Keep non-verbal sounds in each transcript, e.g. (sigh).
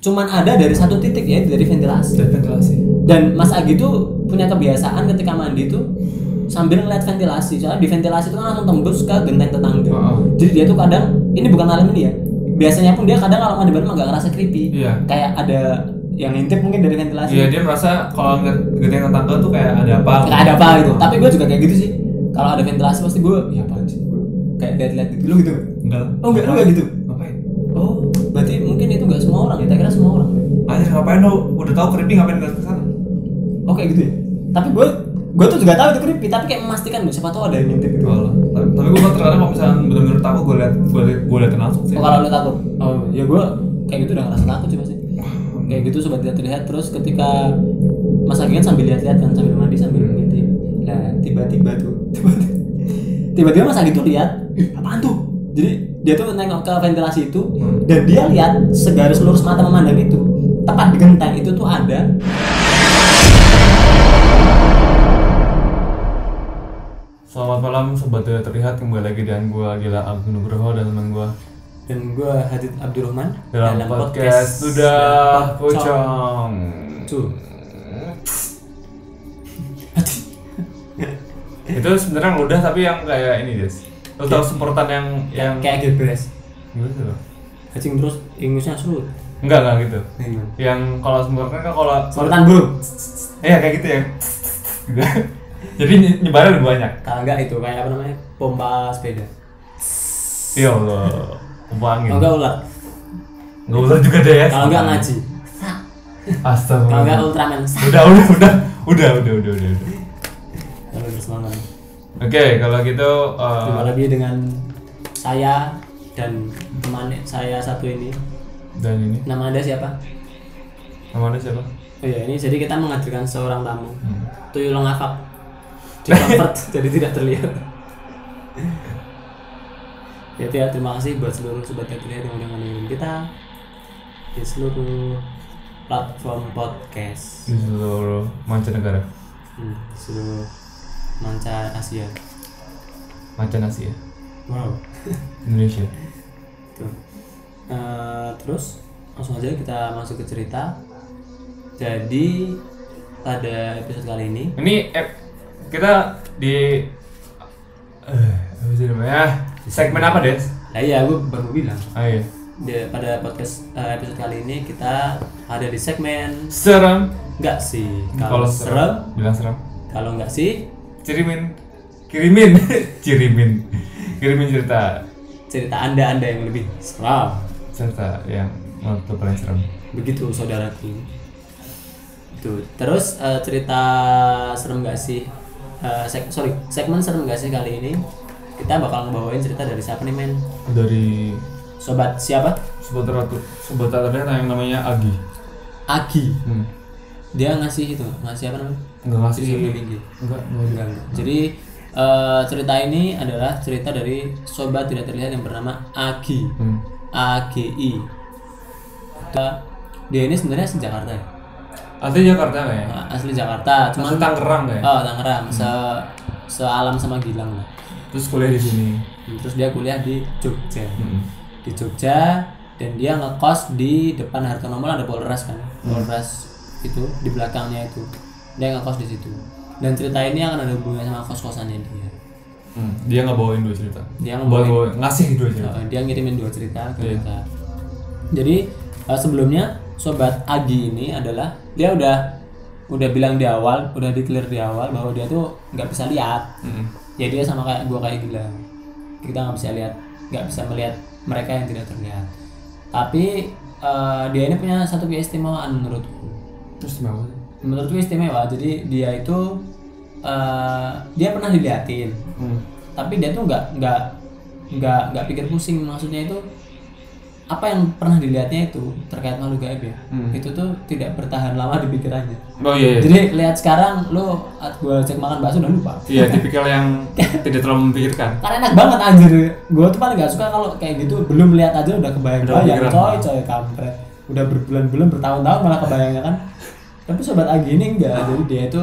cuman ada dari satu titik ya dari ventilasi Dari ventilasi. dan Mas Agi tuh punya kebiasaan ketika mandi tuh sambil ngeliat ventilasi soalnya di ventilasi itu kan langsung tembus ke genteng tetangga Heeh. jadi dia tuh kadang ini bukan malam ini ya biasanya pun dia kadang kalau mandi bareng agak ngerasa creepy Iya. kayak ada yang ngintip mungkin dari ventilasi Iya dia merasa kalau ngeliat genteng tetangga tuh kayak ada apa. kayak ada apa gitu tapi gue juga kayak gitu sih kalau ada ventilasi pasti gue ya apaan sih kayak lihat-lihat gitu lu gitu nggak? Enggak. oh enggak lu enggak gitu Ngapain? oh mungkin itu enggak semua orang ya tak kira semua orang Anjir ngapain lo? Udah tahu creepy ngapain ngeliat ke sana? oh gitu ya tapi gue gue tuh juga tahu itu creepy tapi kayak memastikan gue siapa tahu ada yang ngintip gitu Walah. Tapi, tapi gue terkadang kalau misalnya bener-bener takut gue liat gue liat gue liatin langsung sih. Oh kalau lu takut? Oh ya gue kayak gitu udah ngerasa takut sih pasti. Kayak gitu sobat tidak terlihat terus ketika Mas Agi kan sambil lihat-lihat kan sambil mandi sambil ngintip. Nah tiba-tiba tuh (laughs) tiba-tiba Mas Agi tuh lihat, ih apaan tuh? Jadi dia tuh nengok ke ventilasi itu dan dia lihat segaris lurus mata memandang itu tepat di genteng itu tuh ada Selamat malam sobat tidak terlihat kembali lagi dengan gue Gila Agung Nugroho dan teman gue dan gue Hadid Abdurrahman dalam, podcast sudah pocong. Tuh. Itu sebenarnya udah tapi yang kayak ini des. Lo tau semprotan yang yang kayak Gilbres. Gimana lo? Cacing terus ingusnya surut. Enggak enggak gitu. Gimana? Yang kalau semprotan kan kalau Sorotan bro. Iya kayak gitu ya. Gitu. (laughs) Jadi ny- nyebarnya lebih banyak. Kalau enggak itu kayak apa namanya? Pompa sepeda. Iya Allah. Pompa angin. Kalau enggak ular. Enggak usah juga deh ya. Kalau enggak ngaji. Astaga. Kalau enggak Ultraman. Udah udah udah udah udah udah udah. udah. Kalau bersemangat. Oke, kalau gitu eh, Jumpa lagi dengan saya dan teman saya satu ini. dan ini Nama Anda siapa? namanya siapa? Oh iya, ini jadi kita menghadirkan seorang tamu. Hmm. Tuyul ngafak. Di convert (laughs) jadi tidak terlihat. ya, ya, terima kasih buat seluruh sobat yang terlihat yang udah ngedengerin kita di seluruh platform podcast Di seluruh mancanegara, hmm, seluruh manca Asia. mancan Asia, Wow. (laughs) Indonesia. Tuh. Eh, terus langsung aja kita masuk ke cerita. Jadi pada episode kali ini Ini eh, kita di eh apa sih namanya? Segmen apa, Des? Nah iya, gue baru bilang. Ah iya. Di, pada podcast eh, episode kali ini kita ada di segmen Serem. enggak sih. Kalau serem, bilang serem. kalau enggak sih Kirimin, (laughs) kirimin, kirimin, kirimin cerita, cerita anda anda yang lebih seram. cerita yang lo paling serem. Begitu saudaraku. Itu. Terus eh, cerita serem enggak sih? Eh, seg- sorry, segmen serem enggak sih kali ini? Kita bakal ngebawain cerita dari siapa nih men? Dari Sobat siapa? sobat ratu, sobat ratu yang namanya Agi. Agi. Hmm. Dia ngasih itu, ngasih apa namanya? Enggak ngasih link. Enggak, Enggak, enggak. Jadi eh, cerita ini adalah cerita dari sobat tidak terlihat yang bernama Agi. Hmm. AGI. Dia- Dia ini sebenarnya asli Jakarta ya. Asli Jakarta ya? Nah, Asli Jakarta, Asli cuman Tangerang ya? oh Tangerang, se sealam sama Gilang lah. Terus kuliah di sini. Terus dia kuliah di Jogja. Hmm. Di Jogja dan dia ngekos di depan Hartono Mall ada Polres kan. Hmm. Polres itu di belakangnya itu. Dia ngekos di situ. Dan cerita ini akan ada hubungannya sama kos-kosannya dia. Hmm. Dia nggak bawain dua cerita. Dia Bawa- ngebawain- bawa- ngasih dua cerita. Uh, dia ngirimin dua cerita ke Iya. kita. Jadi uh, sebelumnya sobat Agi ini adalah dia udah udah bilang di awal, udah declare di awal bahwa dia tuh nggak bisa lihat. Hmm. Ya dia sama kayak gua kayak gila. Kita nggak bisa lihat, nggak bisa melihat mereka yang tidak terlihat. Tapi uh, dia ini punya satu keistimewaan menurutku. Terus gimana? Sih? Menurutku istimewa. Jadi dia itu uh, dia pernah diliatin Hmm. tapi dia tuh nggak nggak nggak nggak pikir pusing maksudnya itu apa yang pernah dilihatnya itu terkait makhluk gaib ya Hmm. itu tuh tidak bertahan lama di pikirannya Oh iya. iya. jadi lihat sekarang lo gue cek makan bakso udah lupa Iya, tipikal yang tidak terlalu memikirkan. karena enak banget anjir gue tuh paling gak suka kalau kayak gitu belum lihat aja udah kebayang Udah bayang coy coy kampret udah berbulan-bulan bertahun-tahun malah kebayangnya kan tapi sobat Agi ini enggak. Jadi dia itu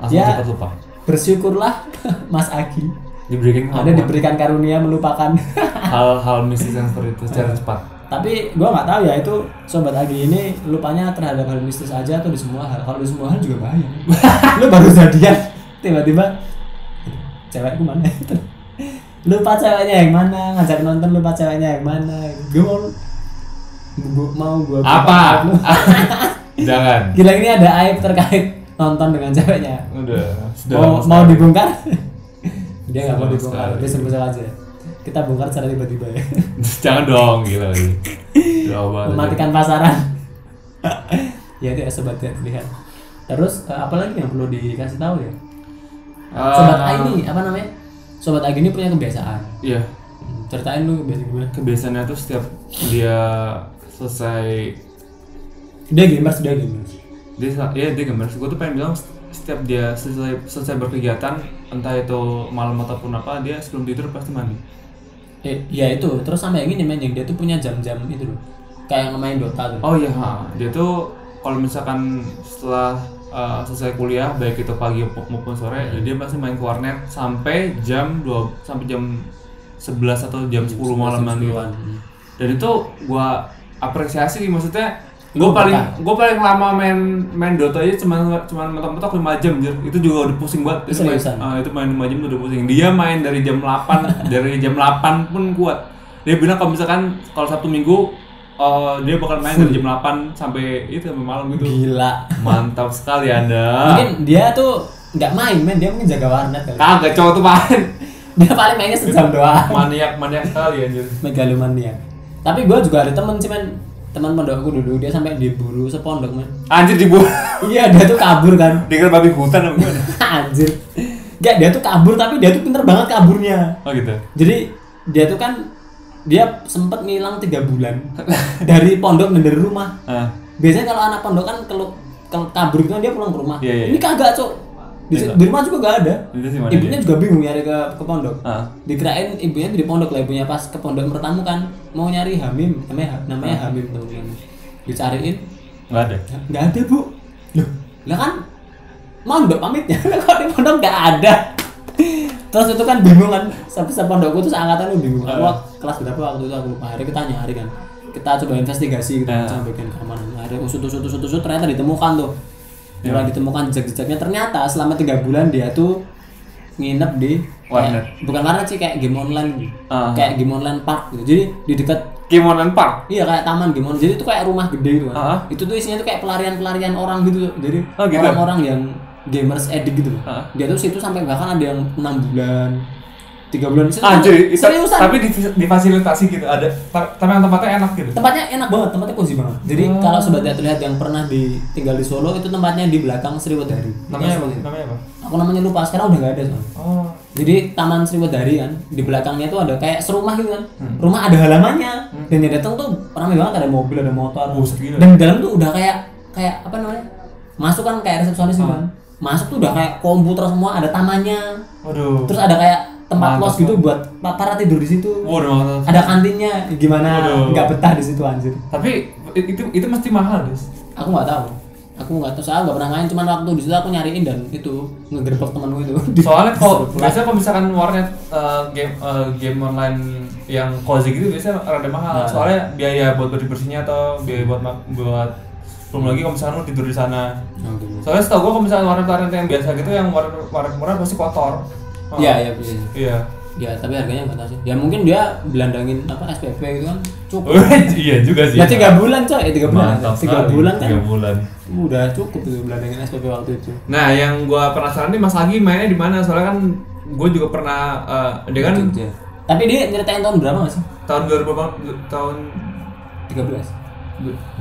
Langsung ya cepat lupa. bersyukurlah (laughs) Mas Agi. Diberikan anda diberikan karunia melupakan. (laughs) Hal-hal mistis yang seperti itu secara cepat. tapi gua nggak tahu ya itu sobat Agi ini lupanya terhadap hal mistis aja atau di semua hal? Kalau di semua hal juga bahaya. (laughs) Lu baru jadian tiba-tiba cewekku mana? Lupa ceweknya yang mana ngajak nonton lupa ceweknya yang mana. Gue mau gua, mau gue Apa? Jangan. gila ini ada aib terkait nonton dengan ceweknya. Udah. sudah mau mau dibongkar? (laughs) Dia nggak mau dibongkar sekali. dia sebut aja. Kita bongkar secara tiba-tiba ya. (laughs) Jangan dong, gila banget. (laughs) mematikan pasaran. Ya itu ya sobat ya lihat. Terus eh, apa lagi yang perlu dikasih tahu ya? Ah, sobat A ini apa namanya? Sobat A ini punya kebiasaan. Iya. Hmm, ceritain lu kebiasaan gimana? Kebiasaannya tuh setiap dia selesai dia gamers dia gamers. Dia ya dia gamers. Gue tuh pengen bilang setiap dia selesai selesai berkegiatan entah itu malam ataupun apa dia sebelum tidur pasti mandi. Eh, ya itu. Terus sampai yang ini men yang dia tuh punya jam-jam itu loh. Kayak ngemain Dota tuh. Oh iya ha. dia tuh kalau misalkan setelah uh, selesai kuliah baik itu pagi maupun sore ya dia pasti main ke warnet sampai jam 2 sampai jam 11 atau jam 10 malam nanti. Sepuluhan. dan itu gua apresiasi maksudnya gue paling gue paling lama main main Dota aja cuma cuma mentok-mentok 5 jam jir. itu juga udah pusing banget. Itu main, ah, itu main 5 jam udah pusing. Dia main dari jam 8 (laughs) dari jam 8 pun kuat. Dia bilang kalau misalkan kalau Sabtu Minggu eh, dia bakal main dari jam (laughs) 8 sampai itu sampai malam gitu. Gila. Mantap sekali anda. Mungkin dia tuh nggak main men. Dia mungkin jaga warnet kali. Kagak cowok tuh main. (laughs) Dia paling mainnya sejam doang. Maniak maniak sekali anjir. Megalomania tapi gue juga ada temen sih men teman pondokku dulu dia sampai diburu sepondok men. Anjir dibuat iya dia tuh kabur kan. (laughs) Dikira babi hutan apa gimana? Anjir. Gak dia tuh kabur tapi dia tuh pinter banget kaburnya. Oh gitu. Jadi dia tuh kan dia sempet ngilang tiga bulan (laughs) dari pondok dan dari rumah. Ah. Biasanya kalau anak pondok kan kalau kabur itu kan dia pulang ke rumah. Iya, iya, ini kagak cok di, Iya. di rumah juga gak ada. Ibunya juga bingung nyari ke ke pondok. Ah. Dikirain ibunya di pondok lah ibunya pas ke pondok bertamu kan mau nyari Hamim namanya namanya Hamim temen dicariin. Nggak ada? Nggak ada bu. Loh lah kan mondok pamitnya. (laughs) Kok di pondok nggak ada. Terus itu kan bingung kan sampai sepondokku tuh seangkatan lu bingung. Aku Ah. kelas berapa waktu itu aku? Lupa hari kita nyari kan. Kita coba investigasi gitu Ah. sama bagian keamanan ada usut usut usut usut ternyata ditemukan tuh Mulai ditemukan jejak-jejaknya ternyata selama tiga bulan dia tuh nginep di Warnet. kayak- bukan warnet sih kayak game online gitu. Ah. kayak game online park gitu jadi di dekat Kimonan Park Iya kayak taman gimana. Jadi itu kayak rumah gede gitu kan. Ah. Itu tuh isinya tuh kayak pelarian-pelarian orang gitu. Jadi Oh, gitu? orang-orang yang gamers addict gitu. Ah. Dia tuh situ sampai bahkan ada yang 6 bulan, 3 bulan situ. Anjir, itu, seriusan. tapi di, difasilitasi gitu ada ta- tapi yang tempatnya enak gitu. tempatnya enak banget, tempatnya cozy banget. Jadi Oh. kalau sobat lihat lihat yang pernah di tinggal di Solo itu tempatnya di belakang Sriwedari. Namanya apa? Seperti itu. Namanya apa? Aku namanya lupa, sekarang udah gak ada soalnya. Oh. Jadi Taman Sriwedari kan di belakangnya tuh ada kayak serumah gitu kan. Hmm. Rumah ada halamannya. Dan yang datang tuh ramai banget ada mobil, ada motor. Gila. Dan di dalam tuh udah kayak kayak apa namanya? Masuk kan kayak resepsionis gitu kan. Masuk tuh udah kayak komputer semua, ada tamannya. Waduh. Terus ada kayak tempat los gitu buat pa- para tidur di situ. Waduh. Ada kantinnya, gimana nggak betah di situ anjir. Tapi itu itu mesti mahal, Des. Aku nggak tahu. Aku nggak tahu, saya nggak pernah main, cuman waktu di situ aku nyariin dan itu ngegerbek temanku itu. (laughs) Soalnya kalau biasanya kalau misalkan warnet eh, game eh, game online yang cozy gitu biasanya rada mahal. Nah. Soalnya biaya buat bersih bersihnya atau biaya buat buat belum lagi kalau misalkan lu tidur di sana. Soalnya setahu gua kalau misalkan warnet-warnet yang biasa gitu yang warnet warnet murah pasti kotor. Oh. Iya, iya, iya. Iya. Ya, tapi harganya tahu sih. Ya mungkin dia belandangin apa SPP gitu kan cukup. (laughs) iya juga sih. Ya tiga bulan coy, eh, tiga bulan. Mantap tiga sekali. bulan kan Tiga bulan. udah cukup itu belandangin SPP waktu itu. Nah, yang gua penasaran nih Mas Agi mainnya di mana? Soalnya kan gua juga pernah eh, dia kan Jogja. Tapi dia nyeritain tahun berapa nggak sih? tahun 2000 berapa? tahun 13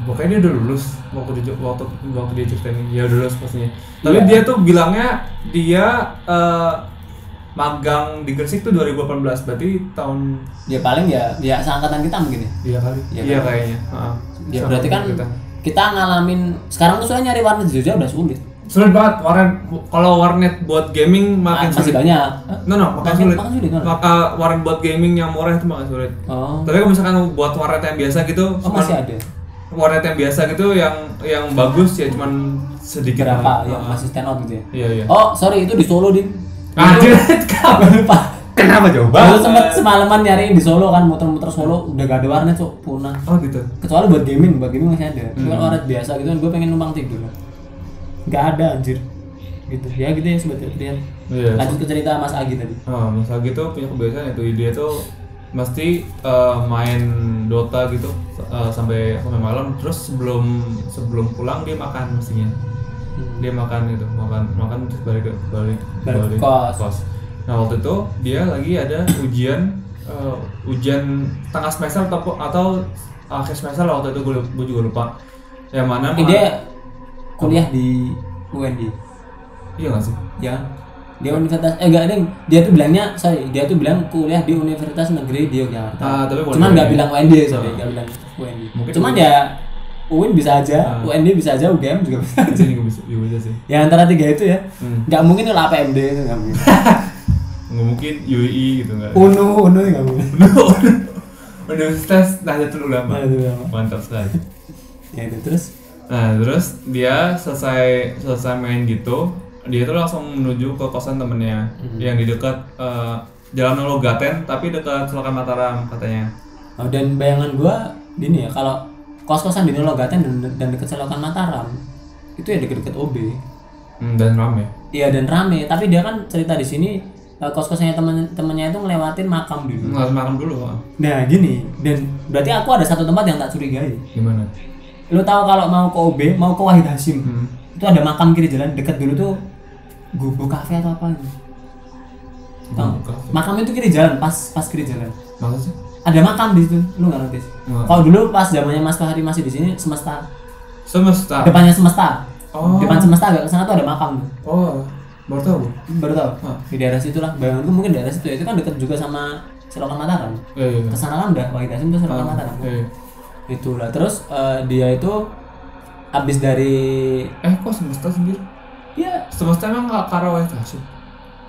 pokoknya dia udah lulus waktu dia waktu waktu dia ceritain ya udah lulus pastinya. Tapi Iya. dia tuh bilangnya dia eh, magang di Gresik tuh 2018 berarti tahun Ya paling ya ya seangkatan kita mungkin ya. iya kali. Iya Iya kan? kayaknya. Heeh. Ya berarti kan kita. kita ngalamin sekarang tuh soalnya nyari warnet di Jogja udah sulit. sulit banget warnet kalau warnet buat gaming makin Ah, masih sulit. banyak. No no, makin Makin- sulit. makin sulit, kan? Maka warnet buat gaming yang murah itu makin sulit. Oh. Tapi kalau misalkan buat warnet yang biasa gitu, Oh masih ada. warnet yang biasa gitu yang yang bagus ya cuman sedikit Berapa yang Ah. masih stand out gitu ya? Iya iya. Oh, sorry itu di Solo, Din. Anjir, lupa. Kenapa jauh Dulu sempet semalaman nyariin di Solo kan muter-muter Solo udah gak ada warnet cok punah. Oh gitu. Kecuali buat gaming, buat gaming masih ada. Cuma Hmm. warnet biasa gitu kan gue pengen numpang tidur. Gak ada anjir. Gitu. Ya gitu ya sobat Trian. Iya. Lanjut ke cerita Mas Agi tadi. Oh, Mas Agi tuh punya kebiasaan itu dia tuh mesti eh, main Dota gitu eh, sampai sampai malam terus sebelum sebelum pulang dia makan mestinya dia makan itu makan makan terus balik ke balik Balik ke kos. nah waktu itu dia lagi ada ujian eh, ujian tengah semester atau atau akhir semester lah waktu itu gue, gue juga lupa yang mana Ini dia kuliah di UND. iya nggak sih Ya. Dia universitas eh enggak ding. Dia tuh bilangnya sorry, dia tuh bilang kuliah di Universitas Negeri di Yogyakarta. Ah, tapi Cuman nggak bilang UND sorry, nggak bilang UND. Mungkin Cuman ya UIN bisa aja, Ah. UND bisa aja, UGM juga bisa aja. Juga bisa, juga bisa sih Ya antara tiga itu ya. Hmm. Nggak mungkin kalau APMD itu nggak mungkin. (laughs) nggak mungkin UI gitu nggak Unu, Unu nggak mungkin. Universitas Nahdlatul Ulama. Nahdlatul Ulama. Mantap sekali. Ya itu terus. Nah, terus dia selesai selesai main gitu, dia tuh langsung menuju ke kosan temennya Hmm. yang di dekat eh, Jalan Logaten tapi dekat Selokan Mataram katanya. Oh, dan bayangan gua gini ya, kalau kos-kosan di Nologaten dan, dan dekat Selokan Mataram itu ya deket-deket OB. Hmm, dan rame. Iya dan rame, tapi dia kan cerita di sini eh, kos-kosannya temen temennya itu ngelewatin makam dulu. Harus makan dulu. Pak. Nah gini, dan berarti aku ada satu tempat yang tak curigai. Gimana? Lu tahu kalau mau ke OB, mau ke Wahid Hashim, Hmm. itu ada makam kiri jalan dekat dulu tuh gubuk kafe atau apa gitu. Tahu? Makam itu kiri jalan, pas pas kiri jalan. Ada makam di situ, lu nggak? Nggak. Kalau dulu pas zamannya Mas Fahri masih di sini, semesta Semesta. depannya semesta, Oh. depan semesta agak ke sana tuh ada makam. Oh, baru tahu. Bu. Baru tahu? Hah. Di daerah situ lah, bayanganku mungkin daerah situ ya. itu kan dekat juga sama Selokan Mataram. Iya, iya. Ke sana kan udah Wahid Hashim tuh Selokan Ah, Mataram. iya. Itulah terus eh, dia itu habis dari Eh, kok semesta sendiri? ya Semesta emang nggak karawai kasih.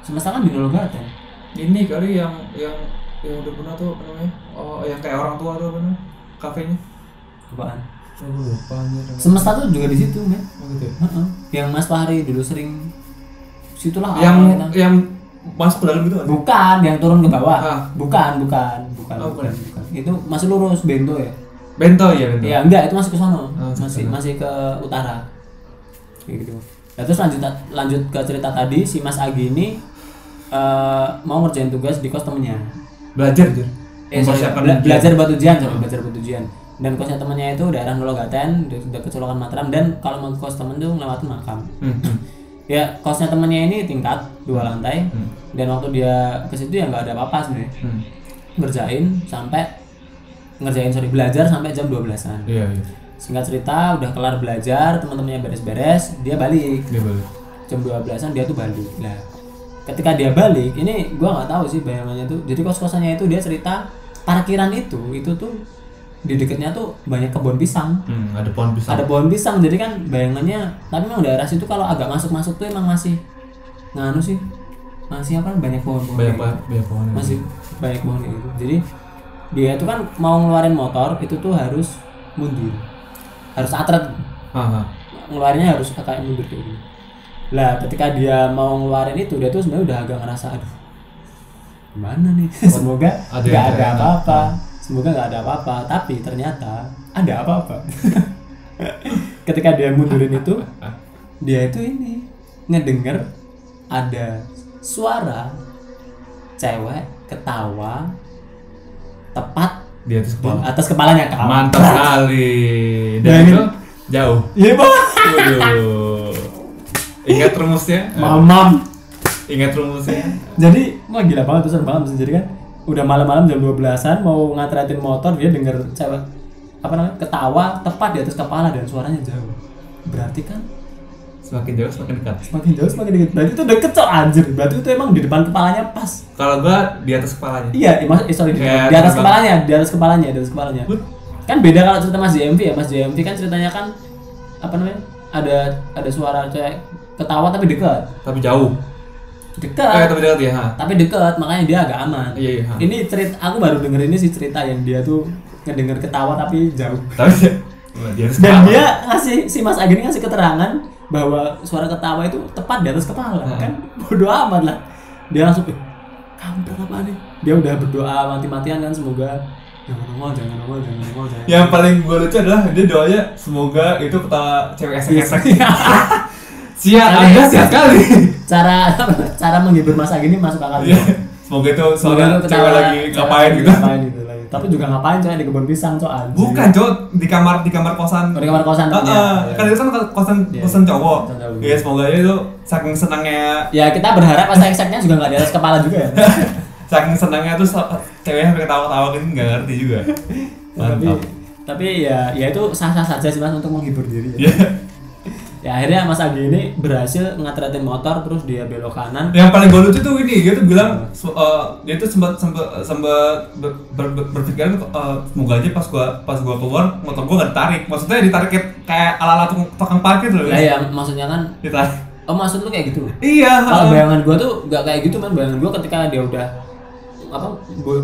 semesta kan di Nologaten. Ini kali yang yang yang udah pernah tuh apa namanya? Oh, yang kayak orang tua tuh apa namanya? Kafenya. Apaan? Oh, lupa. Semesta tuh juga di situ, men. Oh, gitu ya? Heeh. Yang Mas Fahri dulu sering situlah yang kan. yang masuk ke dalam gitu kan? bukan yang turun ke bawah. Ah. Bukan, bukan, bukan, Oh, bukan, bukan. Itu masih lurus bento ya. Bento ya bento. Iya, enggak, itu masih ke sono. Ah, ke masih sono. masih ke utara. Kayak gitu. Nah, terus lanjut lanjut ke cerita tadi si Mas Agi ini eh, mau ngerjain tugas di kos temennya. Belajar anjir. Eh, sorry, Mempersiapkan bela- ujian. belajar buat ujian, sorry, belajar buat ujian. Dan kosnya temennya itu daerah Nologaten, de- dekat Solokan Mataram dan kalau mau ke kos temen tuh ngelewatin makam. Hmm, hmm. Ya, kosnya temennya ini tingkat dua lantai Hmm. dan waktu dia ke situ ya nggak ada apa-apa sebenarnya. Hmm. Ngerjain sampai ngerjain sorry belajar sampai jam 12-an. Iya, iya. Singkat cerita udah kelar belajar, teman-temannya beres-beres, dia balik. Dia balik. Jam 12-an dia tuh balik. Lah, ketika dia balik, ini gua nggak tahu sih bayangannya tuh. Jadi kos-kosannya itu dia cerita parkiran itu itu tuh di dekatnya tuh banyak kebun pisang. Hmm, ada pohon pisang. Ada pohon pisang jadi kan bayangannya tapi memang daerah situ kalau agak masuk-masuk tuh emang masih nganu sih. Masih apa banyak pohon-pohon. banyak kayak banget, gitu. banyak pohon. Masih banyak pohon gitu. Jadi dia itu kan mau ngeluarin motor itu tuh harus mundur. Harus atret Ah, ah. ngeluarinnya harus kayak mundur kayak gitu. Lah ketika dia mau ngeluarin itu dia tuh sebenarnya udah agak ngerasa aduh gimana nih? (laughs) Semoga nggak ada apa-apa. semoga nggak ada apa-apa. Tapi ternyata ada apa-apa. (laughs) Ketika dia mundurin itu dia itu ini ngedenger ada suara cewek ketawa tepat Di atas kepala. atas kepalanya. Kamu Mantap sekali. Dan Dan itu jauh. iya bang. Ingat rumusnya? mamam Ingat rumusnya? jadi wah gila banget tuh serem banget jadi kan udah malam-malam jam 12-an mau ngatretin motor dia denger cewek apa namanya ketawa tepat di atas kepala dan suaranya jauh berarti kan Semakin jauh semakin dekat. semakin jauh semakin deket berarti itu deket cok anjir berarti itu emang di depan kepalanya pas Kalau gua di atas kepalanya. iya eh, mas, eh, sorry di, Ya, di atas terbang. kepalanya di atas kepalanya di atas kepalanya But. kan beda kalau cerita mas JMV ya mas JMV kan ceritanya kan apa namanya ada ada suara cewek ketawa tapi dekat Tapi jauh. dekat Eh, tapi dekat ya. ha. tapi deket makanya dia agak aman Iya, iya. ha. ini cerita aku baru denger ini sih cerita yang dia tuh ngedenger ketawa tapi jauh Tapi di atas dan dia ngasih si Mas Agni ngasih keterangan bahwa suara ketawa itu tepat di atas kepala Hmm. kan bodoh amat lah dia langsung "Eh, kampret apa nih dia udah berdoa mati-matian kan semoga jangan nongol jangan nongol jangan nongol jangan Yang paling gue lucu adalah dia doanya semoga itu ketawa cewek esek-esek. (laughs) Siap, Tapi- anda siap kali. cara (laughs) cara menghibur masa gini masuk akal Iya. Semoga itu soalnya cewek lagi ngapain gitu. ngapain gitu lagi. tapi juga ngapain coy di kebun pisang coy anjing. Bukan, Cok, di kamar di kamar kosan. Oh, di kamar kosan, Heeh, iya. kan itu kan kosan Iya. kosan cowok. Iya, semoga aja itu saking senangnya ya kita berharap masa ekseknya juga nggak di atas kepala juga ya (laughs) saking senangnya tuh ceweknya sampai ketawa-tawa gitu nggak ngerti juga. tapi Mantap. tapi ya ya itu sah sah saja sih mas untuk menghibur diri ya. Iya. Ya akhirnya mas Agi ini berhasil ngatretin motor terus dia belok kanan Yang paling gue lucu tuh ini, dia tuh bilang eh, dia tuh sempat sempat sempat ber, ber, ber- berpikiran eh, semoga aja pas gua pas gua keluar motor gua nggak ditarik. Maksudnya ditarik kayak- kayak ala-ala tukang, parkir loh. lah ya maksudnya kan Ditarik. oh maksud lu kayak gitu Iya. kalau bayangan gua tuh nggak kayak gitu man bayangan gua ketika dia udah apa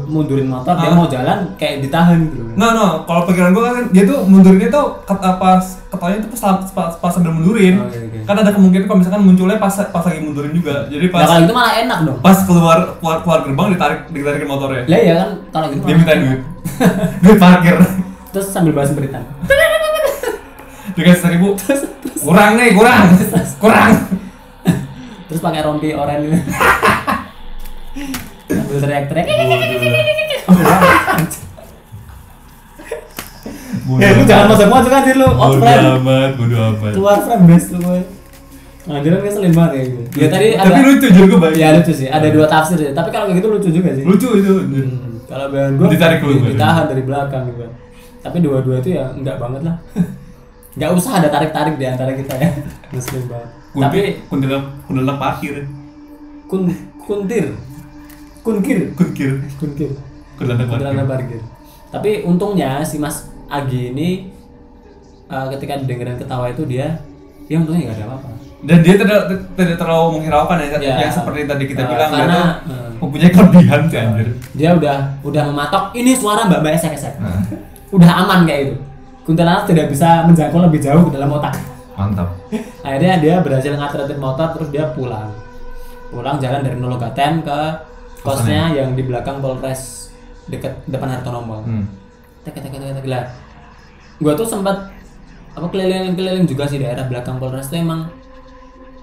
mundurin motor dia Ah. mau jalan kayak ditahan gitu. No no, kalau pikiran gua kan dia tuh mundurinnya tuh ket- pas ketawanya tuh pas, pas, pas sambil mundurin. Oh. Kan ada kemungkinan kalau misalkan munculnya pas pas lagi mundurin juga. Jadi Nah pas kalau gitu malah enak dong. pas keluar keluar, keluar gerbang ditarik ditarikin motornya. Lah ya kan kalau gitu Dia minta duit. (laughs) duit parkir. Terus sambil bahas beritan. (laughs) Dikasih seribu. Kurang nih, kurang. Kurang. Terus pakai rompi oranye. (laughs) sambil teriak-teriak. Ya lu jangan masuk masuk anjir lu. Out frame. amat, bodo amat. Keluar frame best lu gue. Anjir kan ngeselin banget kayak gitu. Ya tadi ada Tapi lucu juga baik. Ya lucu sih. Ada dua tafsir sih. Tapi kalau kayak gitu lucu juga sih. Lucu itu. Hmm, Kalau bayangan gue Ditarik baru. ditahan dari belakang gitu. Tapi dua-dua itu ya enggak banget lah. (laughs) Enggak usah ada tarik-tarik di antara kita ya. (laughs) Muslim banget. Tapi Tapi kuntilanak kuntilanak parkir. kun kuntir. Kunkir. Kunkir. Kunkir. Kuntilanak. Kuntilanak parkir. Tapi untungnya si Mas Agi ini eh, ketika didengerin ketawa itu dia ya untungnya nggak ada apa-apa. Dan dia tidak tidak terlalu menghiraukan ya, Ya. yang seperti tadi kita Eh, bilang karena, eh, mempunyai kelebihan sih anjir. Dia udah udah mematok ini suara Mbak Mbak esek-esek. Nah. Udah aman kayak itu. Kuntilanak tidak bisa menjangkau lebih jauh ke dalam otak. Mantap. akhirnya dia berhasil ngatretin motor terus dia pulang pulang jalan dari Nologaten ke kosnya yang di belakang Polres deket depan Hartonomol Hmm. tek tek tek tek lah gua tuh sempat apa keliling-keliling juga sih daerah belakang Polres itu emang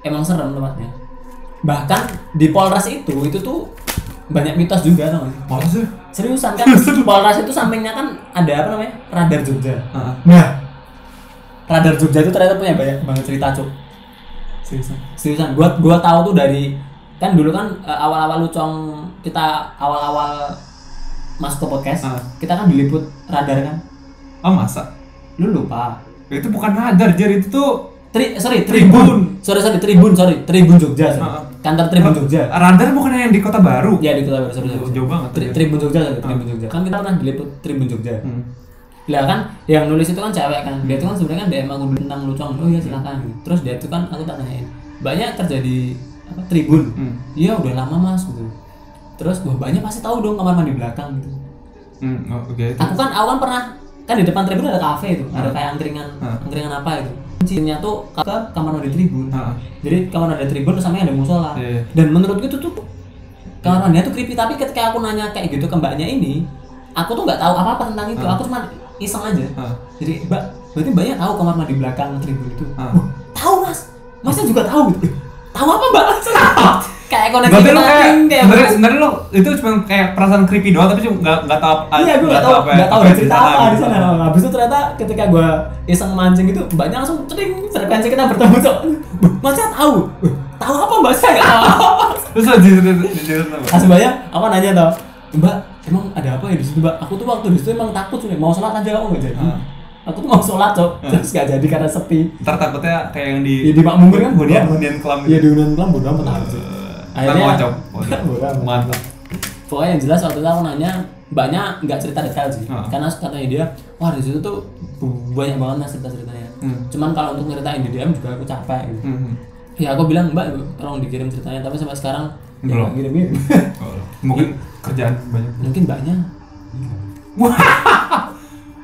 emang serem tempatnya bahkan di Polres itu itu tuh banyak mitos juga tau gak sih? seriusan kan (laughs) Polres itu sampingnya kan ada apa namanya radar Jogja Heeh. Nah, radar Jogja itu ternyata punya banyak banget cerita cuk. Seriusan. Seriusan. Gua gua tahu tuh dari kan dulu kan eh, awal-awal lucong kita awal-awal masuk ke podcast, Ah. kita kan diliput radar kan. Oh masa? Lu lupa. Itu bukan radar, Jar. Itu tuh Tri, sorry, Tribun. Tribun. Sorry, sorry, Tribun, sorry. Tribun Jogja, sorry. Ah. Kantor Tribun Jogja. radar bukan yang di Kota Baru. Ya di Kota Baru, sorry, sorry. Jauh- banget, Tri- ya. Tribun Jogja, sorry, Tribun Jogja. Kan kita pernah diliput Tribun Jogja. Hmm. Lah kan yang nulis itu kan cewek kan. Dia itu kan sebenarnya kan dia emang tentang lucong. Oh iya silakan. Terus dia itu kan aku tanyain. Banyak kerja di apa tribun. Hmm. Iya udah lama Mas gitu. Terus banyak pasti tahu dong kamar mandi belakang gitu. Hmm, oh, oke. itu. Aku kan aku kan pernah kan di depan tribun ada kafe itu, ada Hmm. kayak angkringan, Hmm. angkringan apa itu. Kuncinya tuh ke kamar mandi tribun. Heeh. Jadi kamar mandi tribun sampingnya ada musola. Iya. Dan menurutku itu tuh kamar mandinya tuh creepy tapi ketika aku nanya kayak gitu ke mbaknya ini, aku tuh nggak tahu apa-apa tentang itu. Hmm. Aku cuma iseng aja. Heeh. Jadi mbak, berarti mbaknya tahu kamar mandi belakang tribun itu. Ah. Tahu mas, masnya juga tahu gitu. Tahu apa mbak? (laughs) koneksi Berarti lo kayak sebenarnya sebenarnya lo itu cuma kayak perasaan creepy doang tapi cuma nggak nggak tahu Iya, gue nggak tahu apa nggak tahu apa ada cerita apa di gitu. sana. Habis itu ternyata ketika gue iseng mancing itu, mbaknya langsung cering frekuensi kita bertemu tuh. Masnya tahu? "Wah, Tahu apa mbak? Saya nggak tahu. Terus lo jadi jadi apa? Aku nanya tau, Mbak, emang ada apa ya di situ mbak? Aku tuh waktu di situ emang takut sudah mau sholat aja kamu nggak jadi. Ah. Aku tuh mau sholat cok, terus nggak jadi karena sepi. Ntar takutnya kayak yang di Ya dimakmumin kan bodoh hunian hunian kelam Iya di Unan Kelam bodoh amat aja. Ngocok. Bodoh amat. Mantap. Pokoknya yang jelas waktu itu aku nanya, mbaknya nggak cerita detail sih, Ah. karena katanya dia, wah di situ tuh banyak banget mas cerita ceritanya. Hmm. Cuman kalau untuk nyeritain di DM juga aku capek. Gitu. Hmm. Ya aku bilang mbak tolong dikirim ceritanya, tapi sampai sekarang ya Belum. nggak kirim-kirim. (laughs) Oh, Mungkin kerjaan banyak. Mungkin mbaknya (laughs)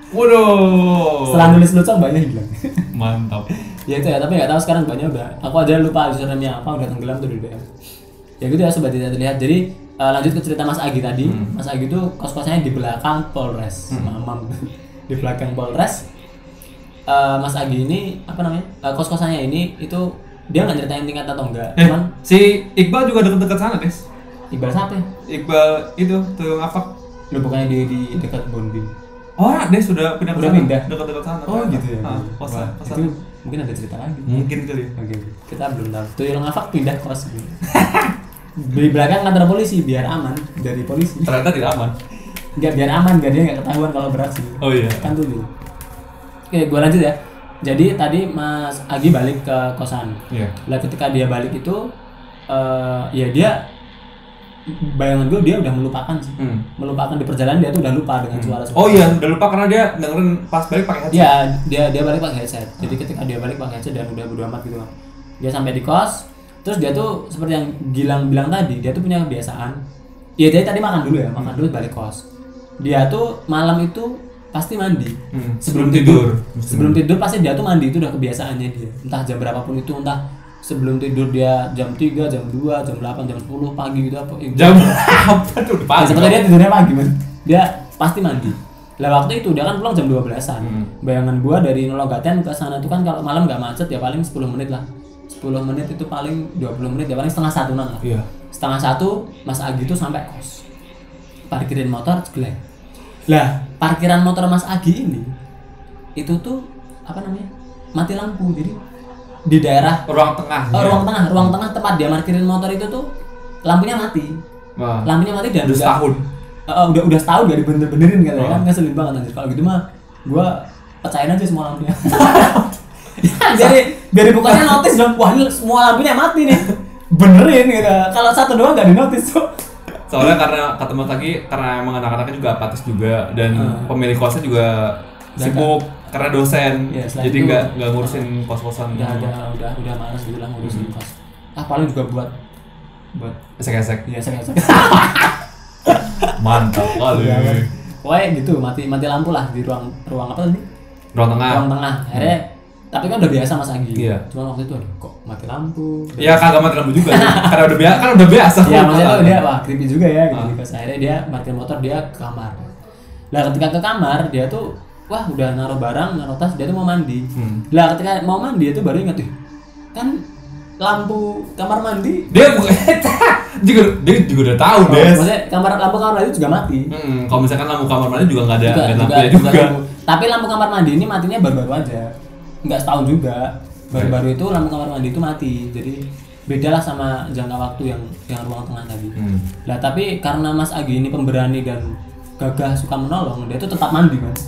Waduh. setelah nulis lucong mbaknya hilang. Mantap. (laughs) ya itu ya, tapi nggak tahu sekarang mbaknya udah. Aku aja lupa username-nya apa, udah tenggelam tuh di DM. Ya gitu ya sobat tidak terlihat. Jadi eh, lanjut ke cerita Mas Agi tadi. Hmm. Mas Agi itu kos-kosannya di belakang Polres. Mamam. (laughs) di belakang Polres. Eh, Mas Agi ini apa namanya? Eh, kos-kosannya ini itu dia nggak nyeritain tingkat atau enggak. Eh, Cuman si Iqbal juga deket-deket sana, Des. Iqbal siapa ya? Iqbal itu tuh apa? Lu bukannya di, di dekat Bonbin. Oh, dia sudah pindah ke sana. pindah? Dekat-dekat sana. Oh gitu ya. Ah, kosan, Wah, kosan. itu mungkin ada cerita lagi. Mungkin kali. Oke, kita belum tahu. Tuyul ngafak pindah kos. (laughs) di belakang kantor polisi biar aman dari polisi. Ternyata tidak aman. Biar biar aman, biar dia nggak ketahuan kalau beraksi. Oh iya. Kan tuyul. Oke, gua lanjut ya. Jadi tadi Mas Agi balik ke kosan. Iya. Lah ketika dia balik itu eh ya dia bayangan gue dia udah melupakan sih. Hmm. Melupakan di perjalanan dia tuh udah lupa dengan suara-suara. Oh iya, udah lupa karena dia dengerin pas balik pakai headset. Iya, dia dia balik pakai headset. Jadi ketika dia balik pakai headset dan udah bodo amat gitu. Dia sampai di kos, terus dia tuh seperti yang Gilang bilang tadi, dia tuh punya kebiasaan. Iya, dia tadi makan dulu ya, makan dulu balik kos. Dia tuh malam itu pasti mandi. Hmm, Sebelum sebelum tidur. tidur. Sebelum tidur pasti dia tuh mandi itu udah kebiasaannya dia. Entah jam berapapun itu, entah sebelum tidur dia jam 3, jam 2, jam 8, jam 10 pagi gitu apa. eh, Jam apa tuh Ya, pagi? sebetulnya dia tidurnya pagi man. Dia pasti mandi. Lah waktu itu dia kan pulang jam 12-an. Hmm. Bayangan gua dari Nologaten ke sana tuh kan kalau malam nggak macet ya paling 10 menit lah. 10 menit itu paling 20 menit ya paling setengah satu lah. Iya. Setengah satu Mas Agi tuh sampai kos. Parkirin motor ceglek. Lah, parkiran motor Mas Agi ini itu tuh apa namanya? Mati lampu. Jadi di daerah Ruang tengah. oh, ruang tengah, ruang tengah tempat dia parkirin motor itu tuh lampunya mati. Wah. Lampunya mati dan Udah setahun. Eh, udah udah setahun gak dibener-benerin katanya Oh. kan ngeselin banget anjir kalau gitu mah gua pecahin aja semua lampunya (laughs) (laughs) biar biar bukannya notis dong wah ini semua lampunya mati nih benerin gitu kalau satu doang gak di notis tuh Soalnya karena kata Mas lagi karena emang anak-anaknya juga apatis juga dan Hmm. pemilik kosnya juga sibuk karena dosen. Ya, jadi nggak nggak ngurusin kos-kosan. udah udah udah udah males gitu lah ngurusin kos ah paling juga buat buat Esek-esek. ya saya (laughs) Mantap kali. Iya, kan. pokoknya gitu mati mati lampu lah di ruang ruang apa tadi Ruang tengah. ruang tengah akhirnya tapi kan udah biasa mas Agi Iya. cuma waktu itu aduh, kok mati lampu Ya kagak mati lampu juga. karena udah biasa kan udah biasa. Iya maksudnya tuh dia wah creepy juga ya gitu Ah. kos. akhirnya dia parkir motor dia ke kamar lah ketika ke kamar dia tuh wah udah naruh barang naruh tas dia tuh mau mandi Hmm. lah ketika mau mandi itu baru ingat tuh kan lampu kamar mandi Dia (laughs) bukan juga dia juga udah tahu, Oh, Des. maksudnya kamar lampu kamar mandi juga mati Hmm, kalau misalkan lampu kamar mandi juga nggak ada juga, juga, juga juga. lampu. tapi lampu kamar mandi ini matinya baru-baru aja nggak setahun juga baru-baru itu lampu kamar mandi itu mati jadi beda lah sama jangka waktu yang yang ruang tengah tadi Hmm. Lah tapi karena Mas Agi ini pemberani dan gagah suka menolong, dia tuh tetap mandi mas.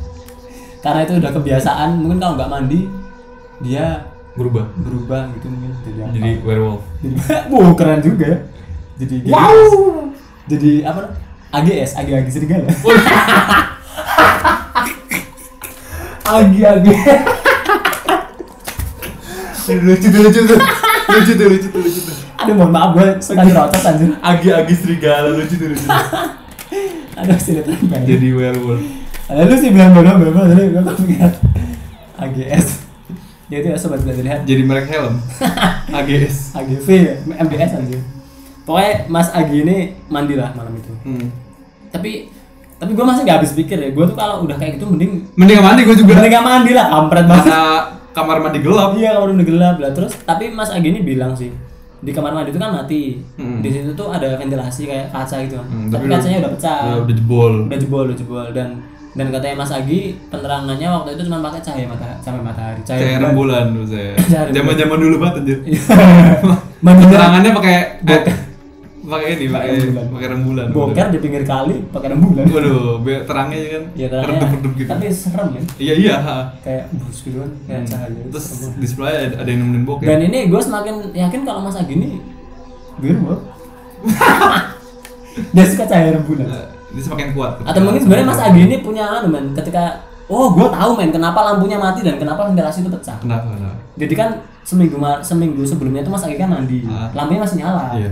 (laughs) karena itu udah kebiasaan, mungkin kalau nggak mandi dia Berubah. berubah gitu mungkin jadi apa? Jadi werewolf. Jadi, (laughs) wow keren juga. ya. Jadi. Wow. Jadi apa? AGS, Agi Agi serigala. (laughs) Agi Agi. lucu tuh lucu tuh. Lucu tuh lucu tuh lucu tuh. Aduh mohon maaf gue suka nyerocos anjir. Agi-agi serigala lucu tuh lucu. Aduh banget. Jadi werewolf. Lalu sih bilang bodoh bodoh tadi gue kepikiran AGS. Ya itu ya sobat lihat Jadi merek helm. (laughs) AGS. AGV ya, MBS aja. Pokoknya Mas Agi ini mandi lah malam itu. Hmm. Tapi tapi gue masih gak habis pikir ya. Gue tuh kalau udah kayak gitu mending Mending mandi gue juga. mending gak mandi lah, kampret banget. Kamar mandi gelap. Iya kamar mandi gelap lah. Terus tapi Mas Agi ini bilang sih di kamar mandi itu kan mati. Hmm. Di situ tuh ada ventilasi kayak kaca gitu. Hmm, tapi tapi kacanya udah pecah. Ya, udah jebol. udah jebol udah jebol dan dan katanya Mas Agi penerangannya waktu itu cuma pakai cahaya mata cahaya matahari Kayak bulan. rembulan tuh saya. (laughs) Cahaya rembulan. Zaman-zaman dulu banget anjir. (laughs) Penerangannya pakai. Pakai ini, Pakai pakai rembulan. boker di pinggir kali pakai rembulan Waduh, terangnya kan ya terangnya redup-redup gitu. tapi serem kan Iya iya. kayak bus gitu kan kayak Hmm. cahaya Terus serem. display ada, ada yang nemenin bokeh. dan ini gue semakin yakin kalau Mas Agi ini biru (laughs) dia suka cahaya rembulan Eh, Dia semakin kuat. atau mungkin sebenarnya Mas Agi ini punya anu men ketika oh gue tahu men kenapa lampunya mati dan kenapa ventilasi itu pecah Kenapa? Kenapa? jadi kan seminggu seminggu sebelumnya itu Mas Agi kan mandi Ah. lampunya masih nyala Iya.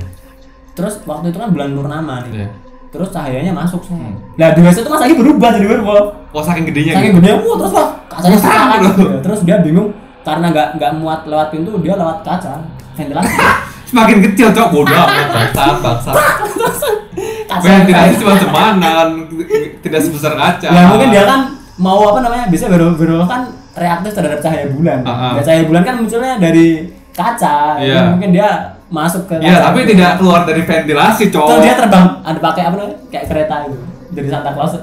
Terus waktu itu kan bulan purnama nih. Iya. terus cahayanya masuk. Saya Hmm. nah itu Mas Agi berubah jadi werewolf Oh saking gedenya saking gitu. gede wah terus wah kacanya kan loh. Iya, terus dia bingung karena nggak nggak muat lewat pintu dia lewat kaca ventilasi. (laughs) Semakin kecil cok. Bodoh (laughs) bangsat bangsat. Ventilasi cuma semanan tidak sebesar kaca. Ya mungkin dia kan mau apa namanya bisa baru kan reaktif terhadap cahaya bulan. Ah, ah. ya, cahaya bulan kan munculnya dari kaca. Ya, mungkin dia masuk ke ya tapi tidak keluar dari ventilasi Terus cowok dia terbang ada pakai apa namanya? Kayak kereta itu dari Santa Claus. (laughs)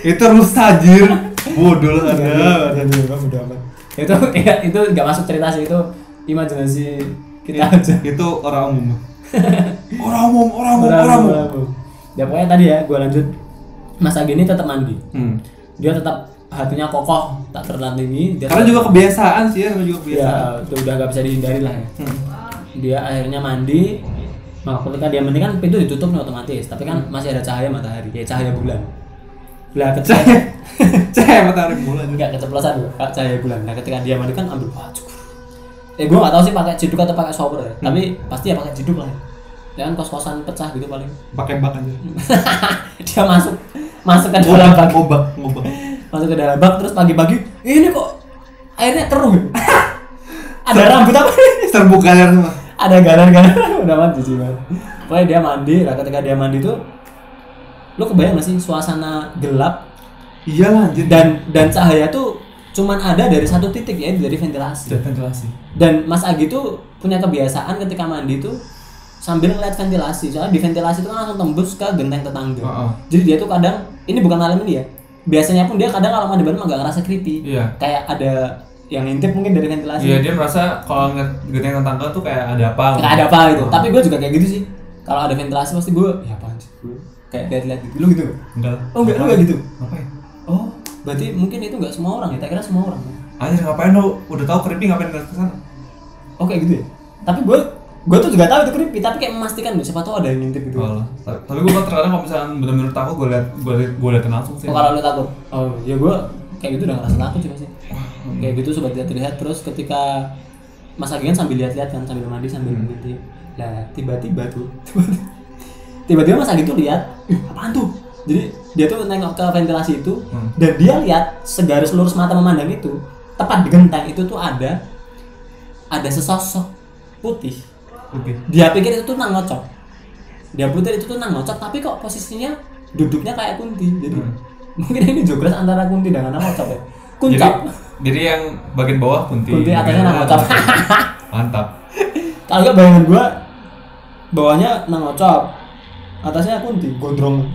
Itu rusak anjir. Bodoh lah Iya, ada itu (laughs) ya, itu nggak masuk cerita sih itu imajinasi kita aja. itu orang umum. (laughs) Orang umum orang umum Orang- orang umum ya pokoknya tadi ya gue lanjut. Mas Agi ini tetap mandi. Hmm. dia tetap hatinya kokoh tak tertandingi dia karena juga kebiasaan sih ya juga ya kebiasaan. itu udah gak bisa dihindari lah ya. Hmm. dia akhirnya mandi nah ketika dia mandi kan pintu ditutup nih otomatis tapi kan masih ada cahaya matahari ya cahaya bulan. Lah (laughs) ketika cahaya cahaya matahari bulan enggak keceplosan loh cahaya bulan. Nah ketika dia mandi kan ambil wah eh gue gak tahu sih pakai ciduk atau pakai shower ya tapi pasti ya pakai ciduk lah ya. Ya kan kos-kosan pecah gitu paling. Pakai bak aja. (laughs) Dia masuk masuk ke dalam bak. ngobak ngobak masuk ke dalam bak terus pagi-pagi ini kok airnya keruh (laughs) ya?" ada rambut apa? (laughs) Terbuka air semua. Ada galan-galan. (laughs) Udah mandi sih banget pokoknya dia mandi lah ketika dia mandi tuh lu kebayang gak sih suasana gelap? Iya lah anjir. Dan dan cahaya tuh cuman ada dari satu titik ya dari ventilasi. Dan ventilasi. Dan Mas Agi tuh punya kebiasaan ketika mandi tuh sambil ngeliat ventilasi. Soalnya di ventilasi itu kan langsung tembus ke genteng tetangga. Heeh. jadi dia tuh kadang ini bukan malam ini ya biasanya pun dia kadang kalau mandi bareng agak ngerasa creepy. Iya. kayak ada yang ngintip mungkin dari ventilasi. Iya dia merasa kalau ngeliat genteng tetangga tuh kayak ada apa nggak ada apa gitu. Oh. tapi gue juga kayak gitu sih. Kalau ada ventilasi pasti gue ya apaan sih gue kayak lihat-lihat gitu. Lu gitu? Nggak? enggak. Oh enggak lu enggak gitu? Ngapain? Oh berarti mungkin itu nggak semua orang ya? Tak kira semua orang. Anjir ngapain lu? Udah tahu creepy ngapain ke sana? Oh kayak gitu ya? Tapi gue gue tuh juga tahu itu creepy tapi kayak memastikan nih siapa tahu ada yang ngintip gitu. Oh, tapi- gue terkadang kalau misalnya bener-bener takut gue liat gue liat gue liatin langsung sih. Oh, kalau lu takut? Oh ya gue kayak gitu udah ngerasa takut sih pasti. Kayak gitu sobat lihat terlihat terus ketika Mas Agi kan sambil lihat-lihat kan sambil mandi sambil Hmm. ngintip. Lah tiba-tiba tuh (laughs) tiba-tiba Mas Agi tuh lihat "Ih, apaan tuh? Jadi dia tuh nengok ke ventilasi itu Hmm. dan dia lihat segaris lurus mata memandang itu tepat di genteng itu tuh ada ada sesosok putih oke. Dia pikir itu tuh nang ngocok. Dia pikir itu tuh nang ngocok tapi kok posisinya duduknya kayak kunti. Jadi Hmm. mungkin ini jogres antara kunti dengan nang ngocok ya. Jadi kuncap jadi yang bagian bawah kunti. Kunti atasnya nang ngocok. Mantap. Kalau nggak bayangan gua bawahnya nang ngocok atasnya kunti gondrong.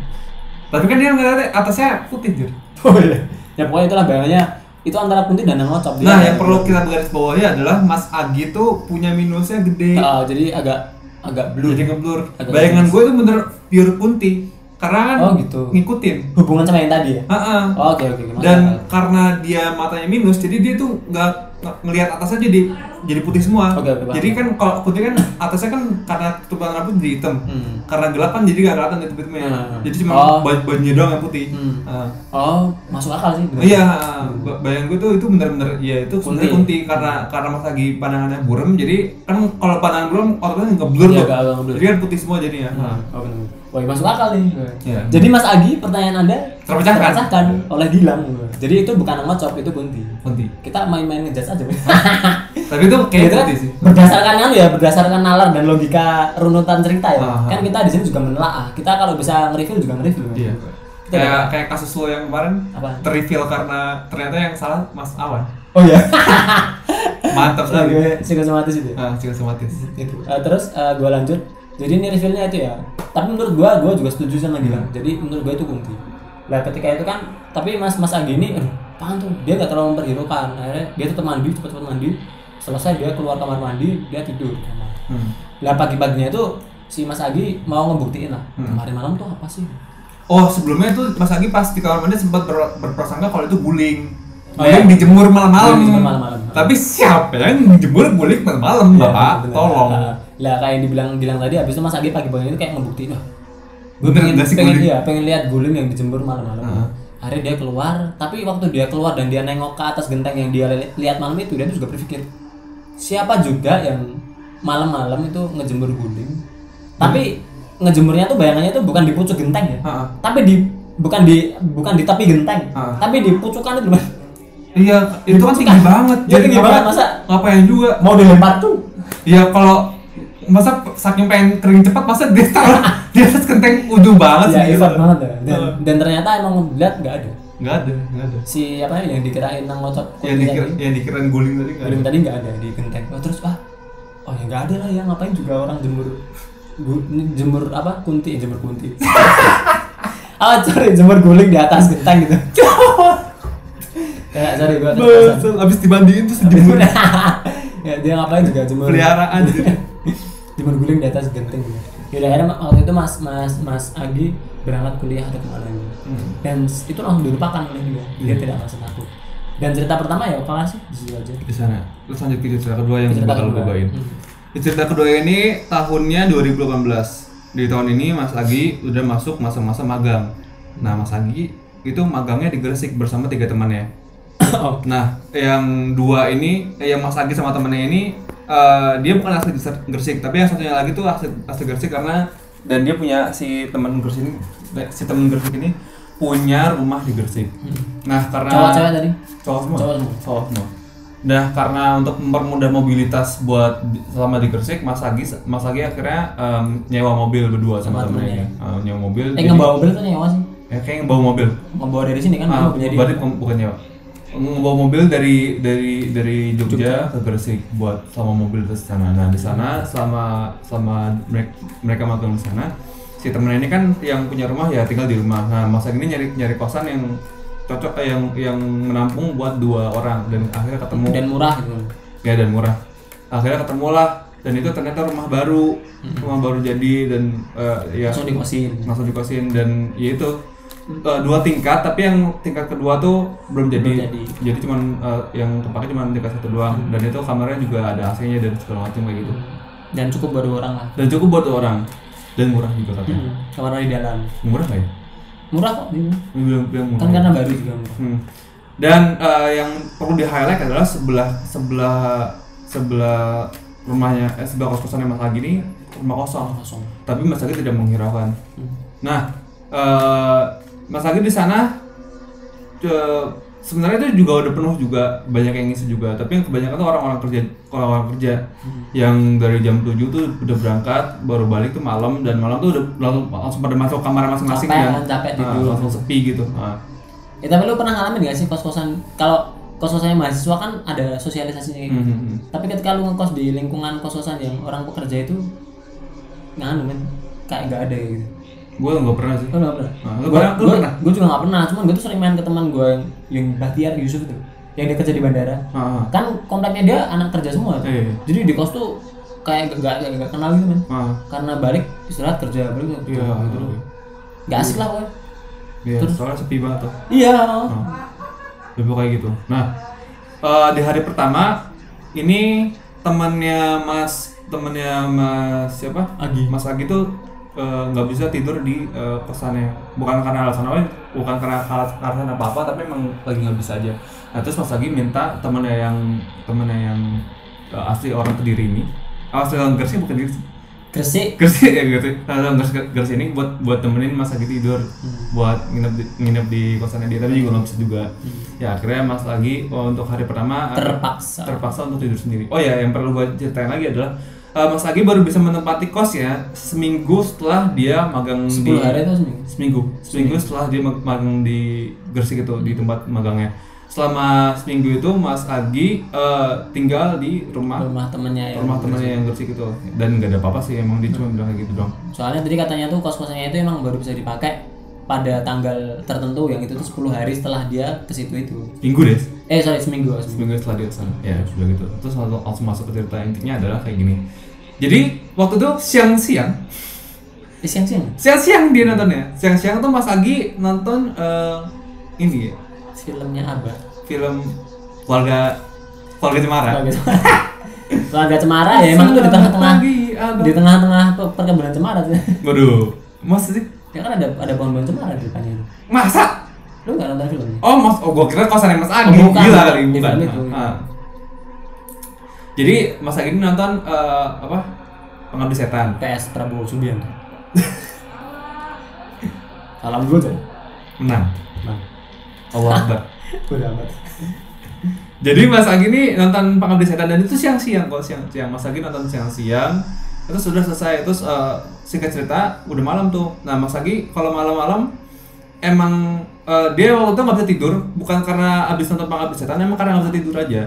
Tapi kan dia ngeliatnya atasnya putih jir oh iya. Ya pokoknya itulah bayangannya itu antara kunti dan nang ngocok nah yang perlu kita garis bawahi adalah Mas Agi tuh punya minusnya gede. Oh, jadi agak agak blur. Jadi ngeblur. Agak bayangan gue itu bener pure kunti karena kan Oh, gitu. ngikutin hubungan sama yang tadi ya Heeh. Oh, oke oke masuk dan akal. karena dia matanya minus jadi dia tuh nggak nggak ngelihat atasnya jadi jadi putih semua oke, paham. jadi kan kalau putih kan atasnya kan karena tutupan rambut jadi hitam Hmm. karena gelap kan jadi nggak kelihatan itu hitamnya Hmm. jadi cuma Oh. baju bajunya doang yang putih Hmm. Heeh. oh masuk akal sih bener. iya ba- bayang gue tuh itu bener-bener ya itu sebenarnya Kunti. karena karena mas lagi pandangannya burem jadi kan kalau pandangan burem otaknya ngeblur Iya, tuh jadi kan putih semua jadinya Heeh. Oh benar. Wah masuk akal nih. Iya. Jadi Mas Agi pertanyaan anda Terpecahkan. oleh Gilang. Jadi itu bukan ngocok itu kunti. kunti Kita main-main ngejudge aja. (laughs) tapi itu kayak Gitu kan, sih berdasarkan kan ya berdasarkan nalar dan logika runutan cerita ya. Aha. Kan kita di sini juga menelaah. Kita kalau bisa nge-review juga nge-review. Iya. Kita Kayak kayak kasus lo yang kemarin Apa? terreveal karena ternyata yang salah Mas Awan. Oh iya. (laughs) Mantap sekali. Psikosomatis itu. ya? Ah, psikosomatis. Gitu. Eh, terus eh, gua lanjut. Jadi ini revealnya itu ya. Tapi menurut gua, gua juga setuju sama Gilang. Jadi menurut gua itu kunti. Lah ketika itu kan, tapi Mas Mas Agi ini, aduh, apaan tuh? Dia gak terlalu memperhiraukan. Akhirnya dia tetap mandi, cepet-cepet mandi. Selesai dia keluar kamar mandi, dia tidur. Hmm. Lah pagi-paginya itu si Mas Agi mau ngebuktiin lah. Hmm. Kemarin malam tuh apa sih? Oh, sebelumnya tuh Mas Agi pas di kamar mandi sempat ber- berprasangka kalau itu guling. Oh, Guling iya? dijemur malam-malam. Tapi siapa yang dijemur guling malam-malam, Iya, Bapak? Tolong. Lah, Lah kayak yang dibilang Gilang tadi, habis itu Mas Agi pagi-pagi itu kayak ngebuktiin, wah gue pengen, pengen, iya, pengen lihat guling yang dijemur malam-malam. Akhirnya dia keluar, tapi waktu dia keluar dan dia nengok ke atas genteng yang dia li- lihat malam itu, dia tuh juga berpikir siapa juga yang malam-malam itu ngejemur guling. Tapi ngejemurnya tuh bayangannya tuh bukan di pucuk genteng ya, Heeh. tapi di bukan di bukan di tepi genteng, Heeh. tapi di pucukan itu. Iya, itu kan tinggi banget. Iya, tinggi banget, masa? Ngapain juga? mau dilempar tuh Ya kalau masa saking pengen kering cepat masa dia taruh (laughs) di atas genteng udah banget ya sih. effort banget ya. Dan, Heeh. dan ternyata emang lihat nggak ada. Nggak ada, nggak ada. si apa yang dikirain nang ngocok Yang dikira, tadi, yang dikirain guling tadi nggak Guling tadi nggak ada di genteng oh terus ah oh ya nggak ada lah ya ngapain juga orang jemur jemur apa kunti eh, jemur kunti. (laughs) Ah sorry jemur guling di atas genteng gitu. (laughs) Ya sorry gua abis dibandiin terus dijemur. ya dia ngapain juga jemur Peliharaan gitu. jemur guling di atas genteng gitu. Yaudah akhirnya waktu itu mas mas mas Agi berangkat kuliah hari kemarin Hmm. dan itu langsung dilupakan oleh dia dia Iya. tidak merasa takut dan cerita pertama ya kelas sih di situ aja Di sana. Terus lanjut ke cerita kedua yang Cerita bakal gue bawain. Hmm. Di cerita kedua ini tahunnya 2018. Di tahun ini Mas Agi udah masuk masa-masa magang. Nah, Mas Agi itu magangnya di Gresik bersama tiga temannya. (coughs) oh Nah, yang dua ini, eh, yang Mas Agi sama temennya ini, eh, dia bukan asli Gresik- Gresik, tapi yang satunya lagi tuh asli, asli Gresik karena dan dia punya si teman Gresik ini, si teman Gresik ini punya rumah di Gresik. Nah, karena cowok cewek tadi cowok semua, Cowok semua. cowok semua. Nah, karena untuk mempermudah mobilitas buat selama di Gresik, Mas Agi, Mas Agi akhirnya em, nyewa mobil berdua sama, Sama temennya. Eh, nyewa mobil. eh jadi- ngebawa mobil tuh nyewa sih Ya, kayak ngebawa mobil. ngebawa dari sini kan Ah, dia berarti bukan- bukan nyewa. Ngebawa mobil dari dari dari Jogja, ke Gresik buat sama mobil ke sana. Nah di sana selama selama mereka, mereka magang di sana, si temen ini kan yang punya rumah ya tinggal di rumah. Nah masa ini nyari nyari kosan yang cocok eh, yang yang menampung buat dua orang dan akhirnya ketemu. Dan murah gitu. Ya dan murah. Akhirnya ketemu lah dan itu ternyata rumah baru, rumah baru jadi dan eh, ya langsung dikosin langsung dikosin dan ya itu uh, dua tingkat tapi yang tingkat kedua tuh belum jadi Belum jadi. jadi cuman uh, yang tempatnya cuma tingkat satu doang dan itu kamarnya juga ada AC-nya dan segala macam kayak gitu dan cukup baru orang lah dan cukup buat dua orang dan murah juga katanya hmm. kamar di dalam murah nggak ya? murah kok ini. Bilang, bilang murah kan karena baru juga murah Hmm. dan uh, yang perlu di highlight adalah sebelah sebelah sebelah rumahnya eh, sebelah kos kosannya Mas Agi ini rumah kosong kosong tapi Mas Agi tidak menghiraukan Hmm. Nah, eh, Mas Agi di sana sebenarnya itu juga udah penuh juga banyak yang ngisi juga. Tapi yang kebanyakan tuh orang-orang kerja, orang-orang kerja Hmm. yang dari jam 7 tuh udah berangkat, baru balik tuh malam dan malam tuh udah langsung, langsung pada masuk kamar masing-masing Capek kan, capek ah, tidur. langsung sepi gitu. Ah. Ya tapi lu pernah ngalamin gak sih kos-kosan kalau kos-kosannya mahasiswa kan ada sosialisasinya gitu. Hmm, hmm, hmm. Tapi ketika lu ngekos di lingkungan kos-kosan yang orang pekerja itu nganu men kayak gak ada gitu. Gue nggak pernah sih. Lu gak pernah? Ah, lu Gua- pernah? Gua- pernah? gua juga gak pernah, cuman gue tuh sering main ke teman gue yang yang Bahtiar Yusuf itu yang dia kerja di bandara. Ah, ah. Kan kontaknya dia anak kerja semua. tuh. Iya. Jadi di kos tuh kayak gak, gak, gak kenal gitu men. Ah. Karena balik istirahat kerja balik kerja Iya. gitu loh. Gak asik lah pokoknya. Iya, soalnya sepi banget tuh. Iya. Lebih kayak gitu. Nah, eh, di hari pertama ini temannya Mas temannya Mas siapa? Agi. Mas Agi tuh nggak bisa tidur di eh, kosannya. Bukan karena alasan apa, bukan karena alas- alasan apa apa, tapi emang lagi nggak bisa aja. Nah, terus Mas Agi minta temannya yang temannya yang eh, asli orang Kediri ini, asli orang Gresik bukan Gresik, Gresik Gresik ya gitu. Nah, Gresik, Gresik ini buat buat temenin Mas lagi tidur, buat nginep di, nginep di kosannya dia tapi juga nggak bisa juga. Ya akhirnya Mas lagi oh, untuk hari pertama terpaksa. terpaksa untuk tidur sendiri. Oh ya, yang perlu gue ceritain lagi adalah eh, Mas Agi baru bisa menempati kos ya seminggu setelah dia magang 10 di hari itu seminggu. seminggu seminggu setelah dia mag- magang di Gresik itu di tempat magangnya. Selama seminggu itu Mas Agi eh, tinggal di rumah Rumah temennya ya. rumah temannya yang Gresik itu dan nggak ada apa-apa sih emang dia cuma bilang kayak gitu dong. Soalnya tadi katanya tuh kos-kosannya itu emang baru bisa dipakai pada tanggal tertentu yang itu tuh 10 hari setelah dia ke situ itu. Minggu deh. Eh sorry seminggu. seminggu. Seminggu setelah dia ke sana. Ya sudah gitu. Terus langsung, langsung masuk ke cerita intinya adalah kayak gini. Jadi waktu itu siang-siang Eh, siang-siang. siang-siang dia nontonnya siang-siang tuh Mas Agi nonton eh, ini ya Filmnya Abah. film keluarga keluarga Cemara Keluarga Cemara. (laughs) Keluarga Cemara ya emang tuh di tengah-tengah di tengah-tengah pe- perkebunan Cemara tuh. waduh mas sih Ya kan ada ada pohon-pohon Cemara di depannya masa Lu nggak nonton filmnya? oh mas oh gua kira kosannya Mas Agi Oh, bukan. gila kali bukan film itu. Ah. jadi Mas Agi ini nonton eh, apa pengabdi setan PS Prabowo Subianto. (laughs) Salam gue tuh. menang Nah, (laughs) Allah Akbar (laughs) udah amat. Jadi Mas Agi ini nonton Pengabdi Setan dan itu siang-siang kok siang-siang. Mas Agi nonton siang-siang. Terus sudah selesai terus eh, singkat cerita udah malam tuh. Nah Mas Agi kalau malam-malam emang eh, dia waktu itu nggak bisa tidur bukan karena abis nonton Pengabdi Setan emang karena nggak bisa tidur aja.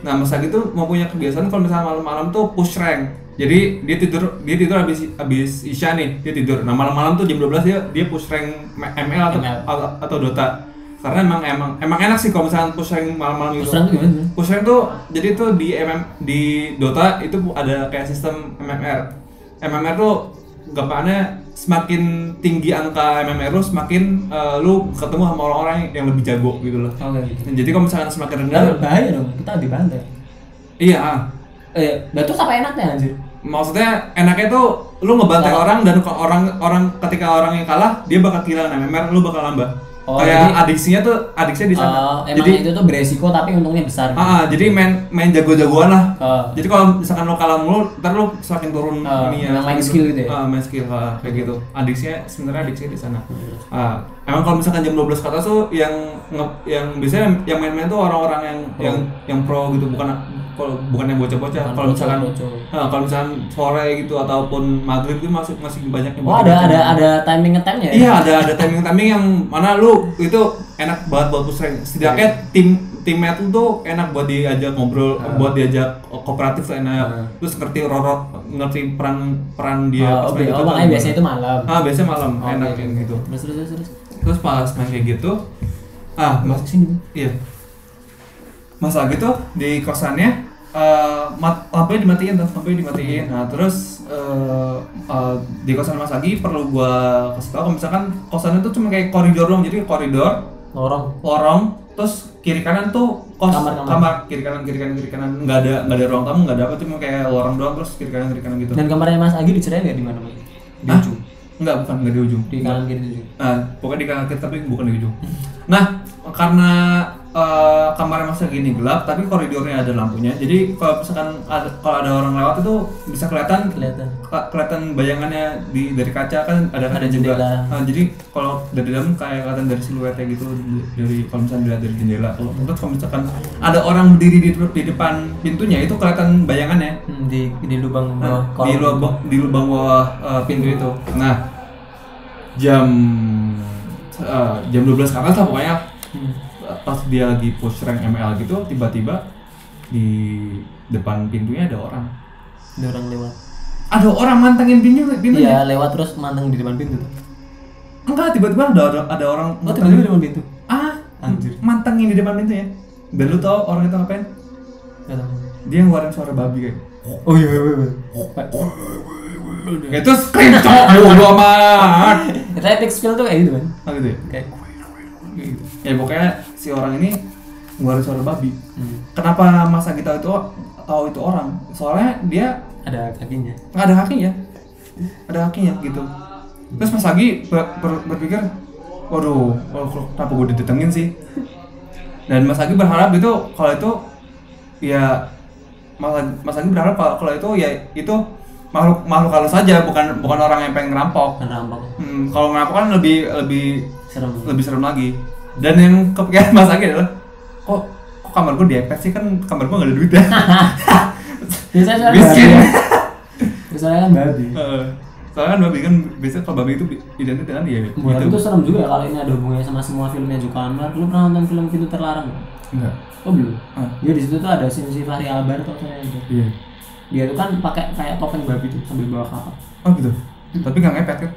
Nah Mas Agi tuh mau punya kebiasaan kalau misalnya malam-malam tuh push rank. Jadi dia tidur dia tidur habis habis isya nih dia tidur. Nah malam-malam tuh jam 12 dia dia push rank ML atau ML. atau, atau Dota. Karena emang emang emang enak sih kalau misalnya push rank malam-malam gitu. Push rank tuh gimana? Push rank tuh jadi tuh di MM di Dota itu ada kayak sistem MMR. MMR tuh gampangannya semakin tinggi angka MMR lu semakin eh, lu ketemu sama orang-orang yang lebih jago gitu loh. Oke. Dan jadi kalau misalnya semakin rendah, Nah, bahaya dong, kita dibantai. iya. ah. Eh, terus apa enaknya anjir? Maksudnya enaknya tuh lu ngebantai orang dan orang orang ketika orang yang kalah dia bakal kehilangan MMR, lu bakal nambah. Oh, kayak jadi- adiksinya tuh adiksinya di sana. Oh, emang jadi itu tuh beresiko tapi untungnya besar. ah, ah, jadi main main jago-jagoan lah. Oh. Jadi kalau misalkan lo kalah mulu, ntar lo semakin turun Oh, ininya. memang main skill gitu ya? Ah, main skill ah, kayak gitu. Adiksinya sebenarnya adiksinya di sana. Ah, emang kalau misalkan jam 12 ke atas tuh yang nge- yang biasanya yang main-main tuh orang-orang yang Pro. yang yang pro gitu, bukan kalau bukan yang bocah-bocah. Kalau misalkan bocah-bocah. ah, kalau misalkan sore gitu ataupun maghrib itu masih masih banyak yang Oh, ada ada ada timing ngetemnya ya? Iya ada ada timing timing yang mana lu itu enak banget buat push rank. Setidaknya tim teammate lu tuh enak buat diajak ngobrol, Ah. buat diajak kooperatif tuh enak. Ah. Terus ngerti rorot, ngerti peran peran dia. Oh, pas oke. main Oh, makanya tuh biasanya itu malam. Ah biasanya malam Oh, enak oke. gitu. Terus terus terus. Terus. Pas main kayak gitu, ah mas Sini. iya. Mas Agi tuh di kosannya eh mat, lampunya dimatiin tuh, lampunya dimatiin. Nah, terus eh eh, di kosan Mas Agi perlu gua kasih tau kalau misalkan kosannya tuh cuma kayak koridor doang, jadi koridor, Lorong. lorong, terus kiri kanan tuh kos Kamar-kamar. kamar, kiri kanan kiri kanan kiri kanan nggak ada nggak ada ruang tamu nggak ada apa cuma kayak lorong doang terus kiri kanan kiri kanan gitu. Dan kamarnya Mas Agi diceritain nggak di mana Mas? Di ujung. Enggak, bukan enggak di ujung. Di kanan kiri di ujung. Nah, pokoknya di kanan kiri tapi bukan di ujung. Nah, karena eh, kamarnya masih gini gelap, tapi koridornya ada lampunya. Jadi kalau misalkan ada, kalau ada orang lewat itu bisa kelihatan Kelihatan. ke- kelihatan bayangannya di dari kaca kan ada Ada jendela. Nah, jadi kalau dari dalam kayak kelihatan dari siluetnya gitu dari kalau misalnya dilihat dari jendela. Kalau terus kalau misalkan ada orang berdiri di, di depan pintunya itu kelihatan bayangannya Hmm, di di lubang bawah Nah, di lubang di lubang bawah uh, pintu itu. Nah, jam uh, jam 12 ke atas lah pokoknya Hmm. Pas dia lagi push rank ML gitu tiba-tiba di depan pintunya ada orang. Ada orang lewat. Ada orang mantengin pintu pintunya. Iya, lewat terus manteng di depan pintu tuh. Enggak, tiba-tiba ada ada, ada orang Oh, tiba-tiba di depan pintu. ah Anjir. mantengin di depan pintunya. Dan lu tau orang itu ngapain? Nggak tahu. Dia ngeluarin suara babi kayak Oh iya iya iya. itu scream cok bodo amat. Itu epic skill tuh kayak gitu kan. Oh gitu ya? Kayak. Ya pokoknya si orang ini ngeluarin suara babi. hmm, Kenapa masa kita itu tahu itu orang? Soalnya dia ada kakinya. nggak ada kakinya, ada kakinya gitu. Terus Mas Agi ber- ber- berpikir, waduh, kenapa gue didatengin sih? Dan Mas Agi berharap itu kalau itu ya Mas, Mas Agi berharap kalau itu ya itu makhluk makhluk halus saja, bukan bukan orang yang pengen ngerampok. Kan rampok. Hmm, kalau ngerampok kan lebih lebih Serem. lebih serem lagi dan yang kepikiran Mas Agi adalah kok kok kamar gue diepet sih kan kamar gue gak ada duit ya (laughs) Biasanya Miskin. babi. (laughs) Biasanya kan babi. Heeh. soalnya kan babi kan biasanya kalau babi itu identik dengan dia Buat gitu itu serem juga ya kalau ini ada hubungannya sama semua filmnya Joko Anwar. Lu pernah nonton film Pintu Terlarang? nggak? enggak Oh belum. Ah. Dia di situ tuh ada scene si Fahri Albar tuh saya itu. iya Dia tuh kan pakai kayak topeng babi tuh sambil bawa kapal. oh gitu tapi nggak ngepet kan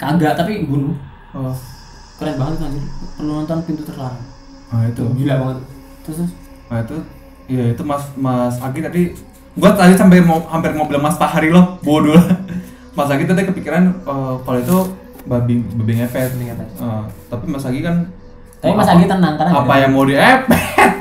Kagak tapi bunuh. oh Keren banget kan anjir. Perlu nonton Pintu Terlarang. ah itu Gila banget. Terus terus nah itu iya itu Mas Mas Agi tadi gua tadi sampai mau hampir mau bilang Mas Fahri loh bodoh (laughs) Mas Agi tadi kepikiran eh, kalau itu babi babi ngepet Babi ngepet. Eh, tapi Mas Agi kan Tapi Mas apa- Agi tenang karena apa yang mau diepet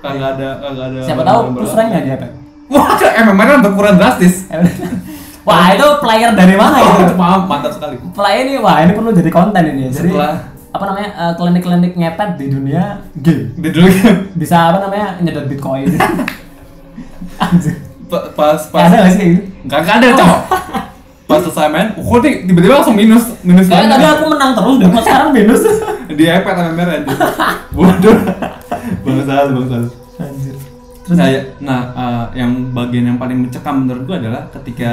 kagak ada kagak ada Siapa tahu terus rank nggak dia apa? wah MMR kan berkurang drastis (laughs) Wah itu player dari mana oh, itu? paham mantap sekali Player ini wah ini perlu jadi konten ini. Jadi Setelah- apa namanya eh, klinik-klinik ngepet di dunia game di dulu kan bisa apa namanya nyedot bitcoin. (laughs) Anjir. pa- pas Pas. Ada nggak sih kayak gitu? nggak ada cowok pas selesai main kok nih tiba-tiba langsung minus minus Kayaknya tadi lagi. aku menang terus dan sekarang minus. (laughs) di iPad MMR aja bodoh bangsal bangsal Anjir. (laughs) nah, ya- nah eh, yang bagian yang paling mencekam menurut gua adalah ketika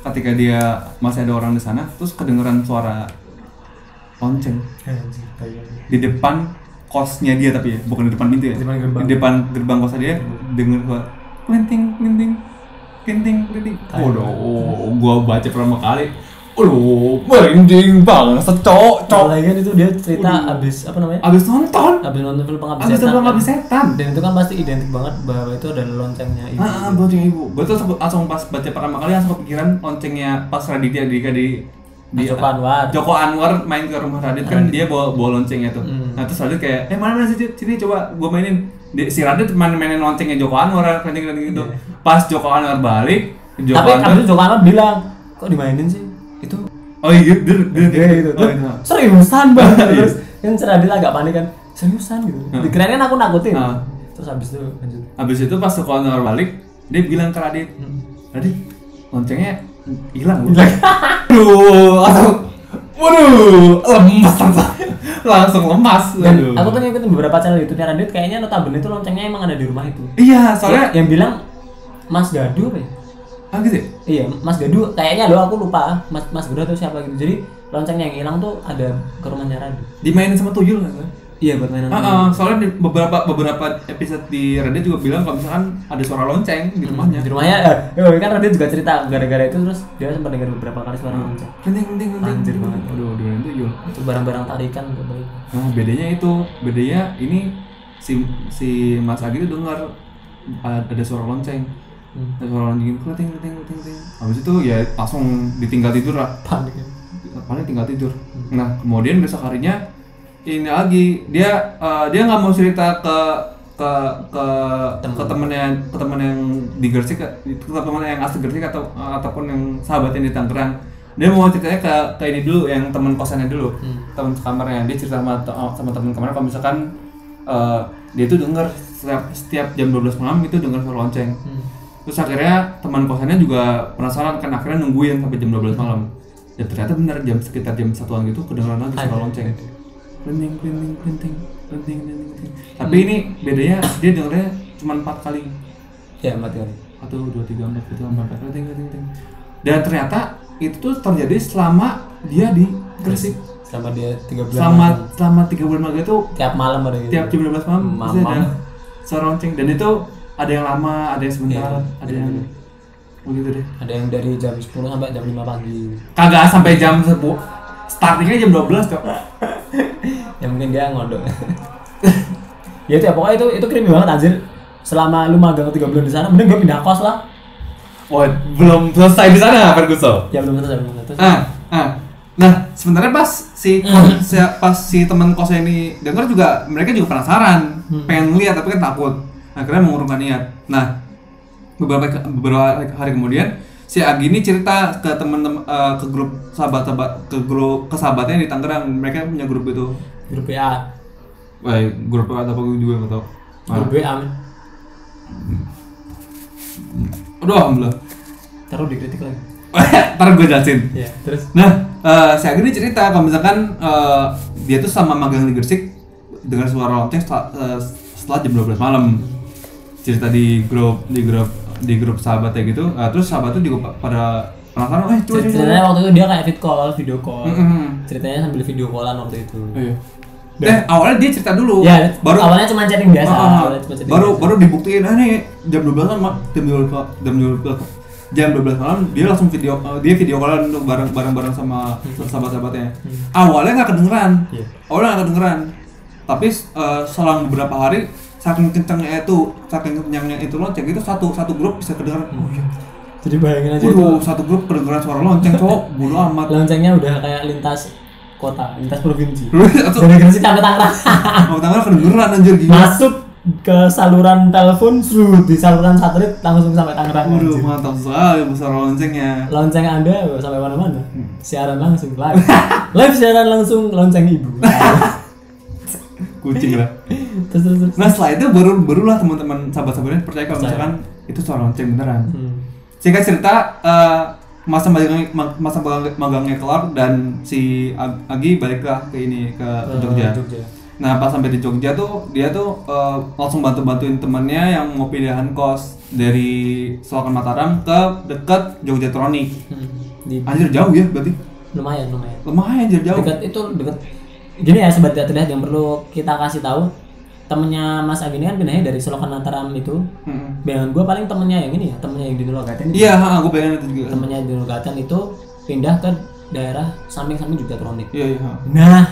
ketika dia masih ada orang di sana terus kedengeran suara lonceng. Kayak di depan kosnya dia tapi ya bukan di depan pintu ya. Di depan gerbang. di depan gerbang kosnya dia denger suara klinting klinting klinting klinting. Waduh oh, gua baca pertama kali Waduh, merinding banget, cok, cok. Apalagi kan itu dia cerita abis apa namanya? Abis nonton, Abis nonton film pengabdi abis setan. nonton kan? abis setan. Dan itu kan pasti identik banget bahwa itu adalah loncengnya ibu. Ah, ah, lonceng ibu. Gue tuh langsung- langsung pas baca pertama kali langsung kepikiran loncengnya pas Raditya Dika di di Joko Anwar. Joko Anwar main ke rumah Radit kan dia bawa bawa loncengnya tuh. Hmm. Nah terus Radit kayak, eh mana mana sih sini coba gue mainin. Di, si Radit main mainin loncengnya Joko Anwar kencing kencing gitu. Pas Joko Anwar balik, Joko Tapi Anwar, abis Joko Anwar bilang, kok dimainin sih? Itu oh iya, dia, dia, dia gitu. oh, iya. seriusan banget. (laughs) Iya. Terus kan Radit agak panik kan, seriusan gitu. Hmm. Dikirain kan aku nakutin. Ah. Terus abis itu lanjut. Habis itu pas Joko Anwar balik, dia bilang ke Radit, Radit, loncengnya hilang Bu." (laughs) Aduh, waduh, lemas langsung, langsung lemas. Dan Aduh. aku tuh ngikutin beberapa channel YouTube Radit kayaknya notabene itu loncengnya emang ada di rumah itu. Iya, soalnya, yang bilang Mas Gadu apa ya? Ah gitu ya? Iya, Mas Gadu kayaknya loh aku lupa Mas Mas Gadu atau siapa gitu. Jadi loncengnya yang hilang tuh ada ke rumahnya Radit. Dimainin sama tuyul kan? Iya buat mainan. Ah, ah, soalnya di beberapa beberapa episode di Reddit juga bilang kalau misalkan ada suara lonceng di rumahnya. Di rumahnya, eh, eh, kan Radit juga cerita gara-gara itu terus dia sempat dengar beberapa kali suara lonceng. Penting, penting, penting. Anjir banget. Aduh, dimainin tuyul. Itu barang-barang tarikan udah baik. Nah, bedanya itu, bedanya ini si si Mas Agi itu dengar uh, ada suara lonceng. Hmm. Ada suara lonceng kleting kleting kleting kleting. Habis itu ya langsung ditinggal tidur lah. Panik ya. Paling tinggal tidur. Nah, kemudian besok harinya ini lagi dia uh, dia nggak mau cerita ke ke ke Temen. ke temennya ke temen yang di Gersik ke ke temen yang asli Gersik atau ataupun yang sahabatnya di Tangerang dia mau ceritanya ke ke ini dulu yang teman kosannya dulu Hmm. teman kamarnya dia cerita sama te- sama teman kamarnya kalau misalkan uh, dia itu dengar setiap setiap jam 12 malam itu dengar suara lonceng Hmm. Terus akhirnya teman kosannya juga penasaran kan akhirnya nungguin sampai jam 12 malam dan ternyata benar jam sekitar jam satuan gitu kedengaran lagi suara lonceng Penting, penting, penting, penting, penting, penting. Tapi ini bedanya dia dengarnya cuma empat kali. Ya mati kali. Satu, dua, tiga, empat, gitu, empat, empat, penting, penting, penting. Dan ternyata itu tuh terjadi selama dia di Gresik. Selama dia tiga bulan. Selama selama tiga bulan magang itu tiap malam ada gitu. tiap jam 12 malam Mamam. ada suara lonceng. Dan itu ada yang lama, ada yang sebentar, Iya, ada iya, yang iya. begitu deh. Ada yang dari jam 10 sampai jam 5 pagi. Kagak sampai jam 10 Startingnya jam 12 cok (laughs) ya mungkin dia ngodok. (laughs) ya itu ya pokoknya itu itu creepy banget anjir. Selama lu magang 3 bulan di sana, mending gue pindah kos lah. Wah, belum selesai di sana (laughs) Ferguson Ya belum tentu belum tentu. ah ah nah sebenarnya pas si pas si teman kosnya ini dengar juga mereka juga penasaran Hmm. pengen lihat tapi kan takut akhirnya mengurungkan niat nah beberapa beberapa hari kemudian si Agi ini cerita ke teman-teman eh, ke grup sahabat-sahabat ke grup ke sahabatnya di Tangerang mereka punya grup itu Grup WA. Wah, grup apa gue juga nggak tahu Nah. Grup WA. aduh alhamdulillah Taruh dikritik lagi. (laughs) ntar gue jelasin Ya, terus Nah, eh si Agi ini cerita kalau misalkan eh, dia tuh sama magang di Gresik dengar suara lonceng setelah, eh, setelah jam 12 malam. Cerita di grup di grup di grup sahabatnya gitu. Eh, terus sahabatnya juga pa- pada penasaran, eh coba coba. ceritanya waktu itu dia kayak fit call, video call. Mm-mm. Ceritanya sambil video callan waktu itu. Iya. Eh, awalnya dia cerita dulu. Ya, baru awalnya cuma chatting biasa. Ah, ah, awalnya cuma chatting baru biasa. baru dibuktiin ah nih jam 12 malam jam 12 ma- jam 12 jam 12 malam dia langsung video eh, dia video callan untuk bareng bareng bareng sama sahabat-sahabatnya. Awalnya nggak kedengeran. Hmm. Iya. Awalnya nggak kedengeran. Tapi eh, selang beberapa hari saking kencengnya itu saking kencengnya itu lonceng itu satu satu grup bisa kedengeran. Hmm. Oh, iya. Jadi bayangin aja itu satu grup kedengeran suara lonceng cowok (laughs) bodo amat. loncengnya udah kayak lintas kota, lintas provinsi. (laughs) Dari Gresik sampai Tangerang. (laughs) Tangerang kedengeran anjir gila. Masuk ke saluran telepon, serut di saluran satelit langsung sampai Tangerang. Waduh, mantap sekali suara loncengnya. Lonceng Anda sampai mana-mana. Siaran langsung live. live siaran langsung lonceng ibu. Kucing lah. (laughs) terus terus terus. Nah setelah itu baru barulah teman-teman sahabat-sahabatnya percaya kalau misalkan itu suara lonceng beneran. Hmm. Singkat cerita eh, masa magangnya ma- masa magang- magangnya kelar dan si Ag- Agi baliklah ke ini ke Ke Jogja. Jogja. Nah pas sampai di Jogja tuh dia tuh eh, langsung bantu bantuin temennya yang mau pindahan kos dari Selokan Mataram ke deket Jogja Tronic. Hmm. Di Anjir jauh ya berarti? lumayan lumayan. Lumayan anjir jauh. Dekat itu dekat. Gini ya sobat tidak terlihat yang perlu kita kasih tahu temennya Mas Agi ini kan pindahnya dari Selokan Mataram itu. Mm-mm. Bayangan gue paling temennya yang ini ya, temennya yang di Nuragaten. Iya, aku pengen itu juga. Temennya di Nuragaten itu pindah ke daerah samping-samping Jogja Tronik. Iya iya. Nah,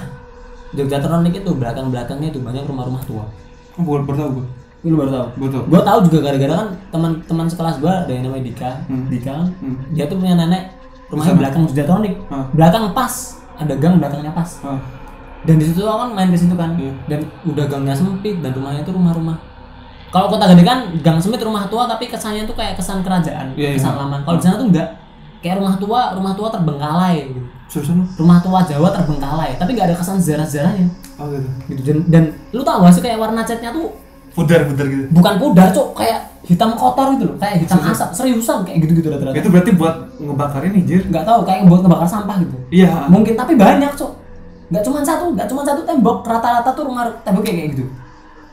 Jogja Tronik itu belakang-belakangnya itu banyak rumah-rumah tua. Oh, baru baru tahu gue. Lu baru tahu? Betul. Gue tahu juga gara-gara kan teman-teman sekelas gue ada yang namanya Dika. Hmm. Dika kan, Hmm. dia tuh punya nenek rumahnya Di sana? belakang Jogja Tronik. Ah. Belakang pas, ada gang belakangnya pas. Ah, Dan di situ kan main ke situ kan. Iya. Dan udah gangnya sempit dan rumahnya itu rumah-rumah. Kalau kota gede kan gang sempit rumah tua tapi kesannya tuh kayak kesan kerajaan, Iya, iya. kesan lama. Kalau di sana tuh enggak. Kayak rumah tua, rumah tua terbengkalai gitu. seriusan? Rumah tua Jawa terbengkalai, tapi nggak ada kesan sejarah-sejarahnya. Oh gitu. Gitu. Dan, dan lu tau gak sih kayak warna catnya tuh Pudar pudar gitu. bukan pudar cok kayak hitam kotor gitu loh kayak hitam asap seriusan kayak gitu gitu rata-rata Itu berarti buat ngebakar ini, Jir. nggak tahu kayak buat ngebakar sampah gitu Iya. mungkin tapi banyak cok nggak cuma satu nggak cuma satu tembok rata-rata tuh rumah tembok kayak gitu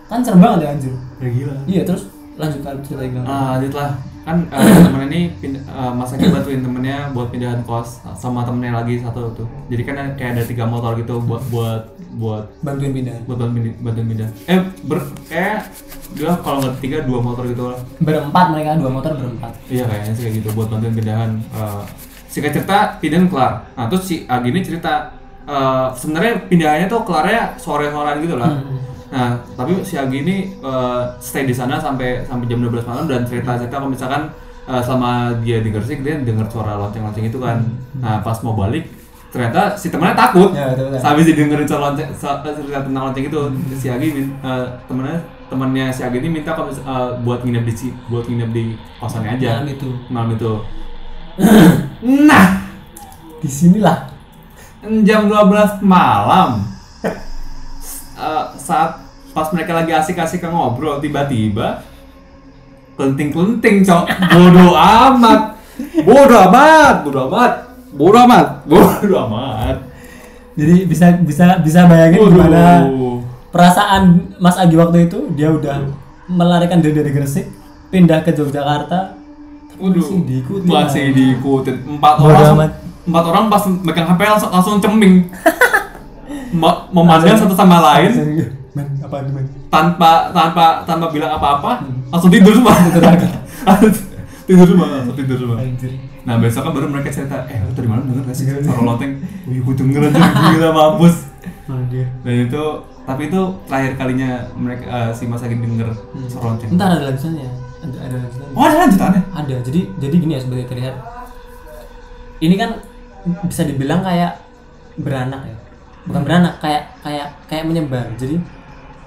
kan serem banget ya anjir Ya, gila. iya terus lanjut kan cerita yang Ah, lanjut lah. Kan eh, (coughs) temen ini pind- eh, Mas Aki bantuin temennya buat pindahan kos sama temennya lagi satu tuh. Jadi kan ada- kayak ada tiga motor gitu buat buat buat bantuin pindahan buat bantuin bantuin pindah. Eh ber kayak dia kalau nggak tiga dua motor gitu lah. berempat mereka dua motor berempat Iya kayaknya sih kayak gitu buat bantuin pindahan. Eh singkat cerita pindahan kelar. Nah terus si Agi ini cerita eh sebenarnya pindahannya tuh kelarnya sore-sorean gitu lah. Hmm. Nah tapi si Agi ini eh, stay di sana sampai sampai jam 12 malam dan cerita-cerita kalau misalkan eh, sama dia di Gresik dia dengar suara lonceng-lonceng itu kan. Nah pas mau balik ternyata si temennya takut. Ya, betul, betul. Habis didengerin suara lonceng, cerita tentang lonceng itu si Agi eh, temennya temennya si Agi ini minta kalau eh, buat nginep di buat nginep di kosannya aja Malam itu. malam itu (clears throat) nah di sinilah jam 12 malam. Eh, saat pas mereka lagi asik-asik ngobrol tiba-tiba kelenting-kelenting cok. Bodoh amat. Bodoh amat bodoh amat. Bodoh amat. Bodoh amat. Jadi bisa bisa bisa bayangin Waduh. gimana perasaan Mas Agi waktu itu dia udah melarikan diri dari Gresik pindah ke Yogyakarta. Waduh, masih diikutin masih lagi. diikutin. Empat orang. Empat orang pas megang HP langsung langsung ceming. (laughs) Ma- memandang satu sama lain. Men apa men? Tanpa tanpa tanpa bilang apa-apa langsung tidur semua. (laughs) (laughs) Tidur semua langsung tidur semua. Anjir. Nah besok kan baru mereka cerita eh lu tadi malam denger gak sih? Suara loteng wih gue denger aja gila mampus. Anjir. Dan itu tapi itu terakhir kalinya mereka eh, si Mas Agi denger suara lonceng entar ada lanjutannya ada ada lanjutannya. Oh ada lanjutannya? Ada jadi jadi gini ya sebagai terlihat ini kan bisa dibilang kayak beranak ya. Bukan beranak kayak kayak kayak menyebar jadi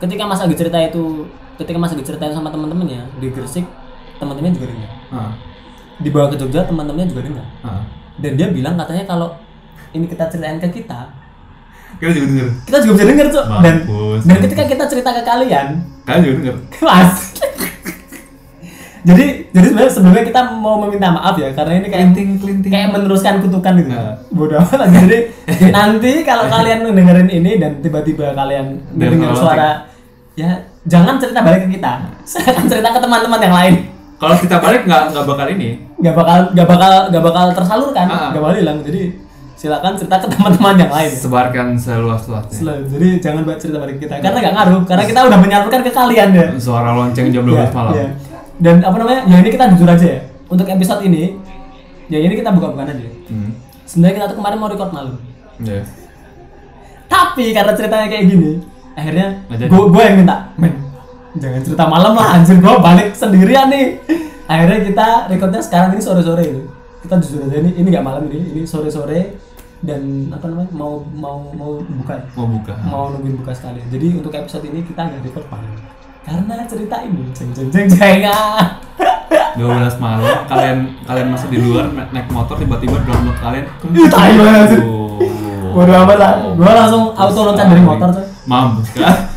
ketika Mas Agi cerita itu ketika Mas Agi ceritain sama teman-temannya di Gresik teman-temannya juga dengar. Ah. Dibawa ke Jogja teman-temannya juga dengar. Ah. Dan dia bilang katanya kalau ini kita ceritain ke kita kita juga denger kita juga bisa denger tuh dan dan ketika kita cerita ke kalian kalian juga denger kelas (laughs) jadi jadi sebenarnya sebelumnya kita mau meminta maaf ya karena ini kayak Kelinting, kelinting. kayak meneruskan kutukan gitu. Nah. bodoh amat. Jadi (laughs) nanti kalau kalian dengerin ini dan tiba-tiba kalian mendengar kalau suara ya jangan cerita balik ke kita. (laughs) Saya akan cerita ke teman-teman yang lain. Kalau kita balik nggak nggak bakal ini. Nggak bakal nggak bakal nggak bakal tersalurkan Ah. nggak bakal hilang. Jadi silakan cerita ke teman-teman yang lain. Sebarkan seluas-luasnya. Jadi jangan buat cerita balik ke kita. Karena nggak ngaruh karena kita udah menyalurkan ke kalian ya. Suara lonceng jam 12 Iya, malam. iya. Dan apa namanya? Ya ini kita jujur aja ya. Untuk episode ini, ya ini kita buka-bukaan aja. hmm. Sebenarnya kita tuh kemarin mau record malam. Iya. Tapi karena ceritanya kayak gini, akhirnya gue gue yang minta, men jangan cerita malam lah, anjir gue balik sendirian nih. Akhirnya kita recordnya sekarang ini sore-sore itu. Kita jujur aja ini ini nggak malam ini, ini sore-sore dan apa namanya mau mau mau buka ya? mau buka mau nungguin buka sekalian. Jadi untuk episode ini kita nggak record malam. Karena cerita ini jeng jeng jeng jeng ah. 12 malam kalian kalian masih di luar na- naik motor tiba-tiba motor kalian Ih, tai banget. Aduh. Bodoh amat lah. Gua langsung auto loncat dari motor coy. mampus (laughs) kan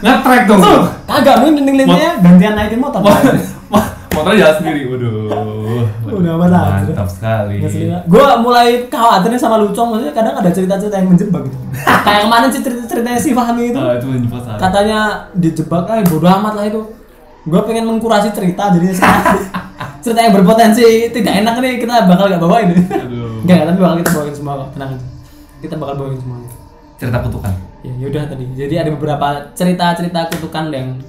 ngetrek dong Tuh, kagak mungkin link-linknya gantian naikin motor. Mo- (laughs) mo- motornya jalan sendiri waduh Udah amat mantap sekali Gue mulai khawatir nih sama Lucong, maksudnya kadang ada cerita-cerita yang menjebak gitu. (laughs) Kayak kemarin sih cerita-ceritanya si Fahmi itu. Ah, itu menjebak Katanya dijebak, ah bodo amat lah itu. Gue pengen mengkurasi cerita, jadi (laughs) cerita yang berpotensi tidak enak nih kita bakal gak bawain. Aduh. (laughs) Enggak, tapi bakal kita bawain semua kok, tenang aja. Kita bakal bawain semuanya. cerita kutukan Ya yaudah tadi. Jadi ada beberapa cerita-cerita kutukan yang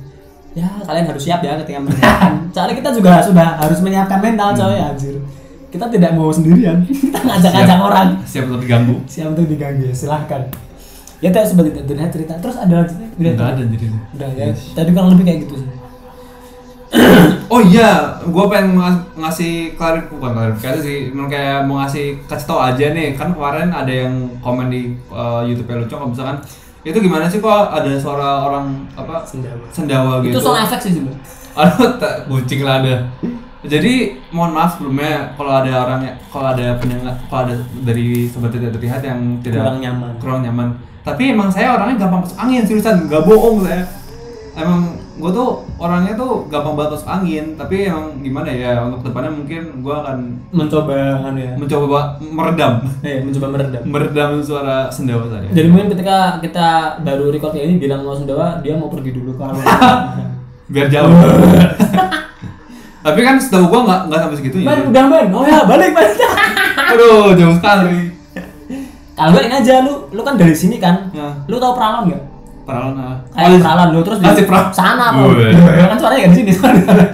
ya kalian harus siap ya ketika mendengarkan. Soalnya kita juga sudah harus menyiapkan mental coy anjir. Kita tidak mau sendirian. (laughs) Kita ngajak-ngajak orang. siap untuk diganggu Siap untuk diganggu ya, silahkan. Ya tadi seperti itu terlihat cerita. Terus ada udah. Enggak ada jadi Udah ya. Tadi kurang lebih kayak gitu sih. (clears throat) Oh iya, gue pengen ngas- ngasih klarif bukan klarifikasi sih, emang kayak mau ngasih kasih tau aja nih, kan kemarin ada yang komen di uh, YouTube Lucu kalau misalkan itu gimana sih kok ada suara orang apa Sendawa. sendawa gitu. Itu sound efek sih sebenarnya. Aduh, tak kucing lah ada. Jadi mohon maaf sebelumnya kalau ada orang ya- kalau ada pendengar kalau ada dari sobat tidak terlihat yang tidak Kurang nyaman. kurang nyaman. Tapi emang saya orangnya gampang masuk angin seriusan, nggak bohong saya. Emang gue tuh orangnya tuh gampang banget masuk angin. Tapi emang gimana ya untuk depannya mungkin gue akan Mencoba anu ya. mencoba meredam, Eh, mencoba meredam. meredam suara sendawa saya. Jadi mungkin ketika kita baru record ini bilang mau sendawa, dia mau pergi dulu ke alun. (laughs) Biar jauh. (laughs) Tapi kan setahu gue nggak nggak sampai segitunya. Man, udah man. Oh ya, balik man. (laughs) Aduh, jauh sekali. Kalau ini aja lu, lu kan dari sini kan. Ya. Lu tahu peralon enggak? Peralon ah. Kayak peralon lu terus di Masih pra- sana kok. (laughs) kan suaranya enggak di sini.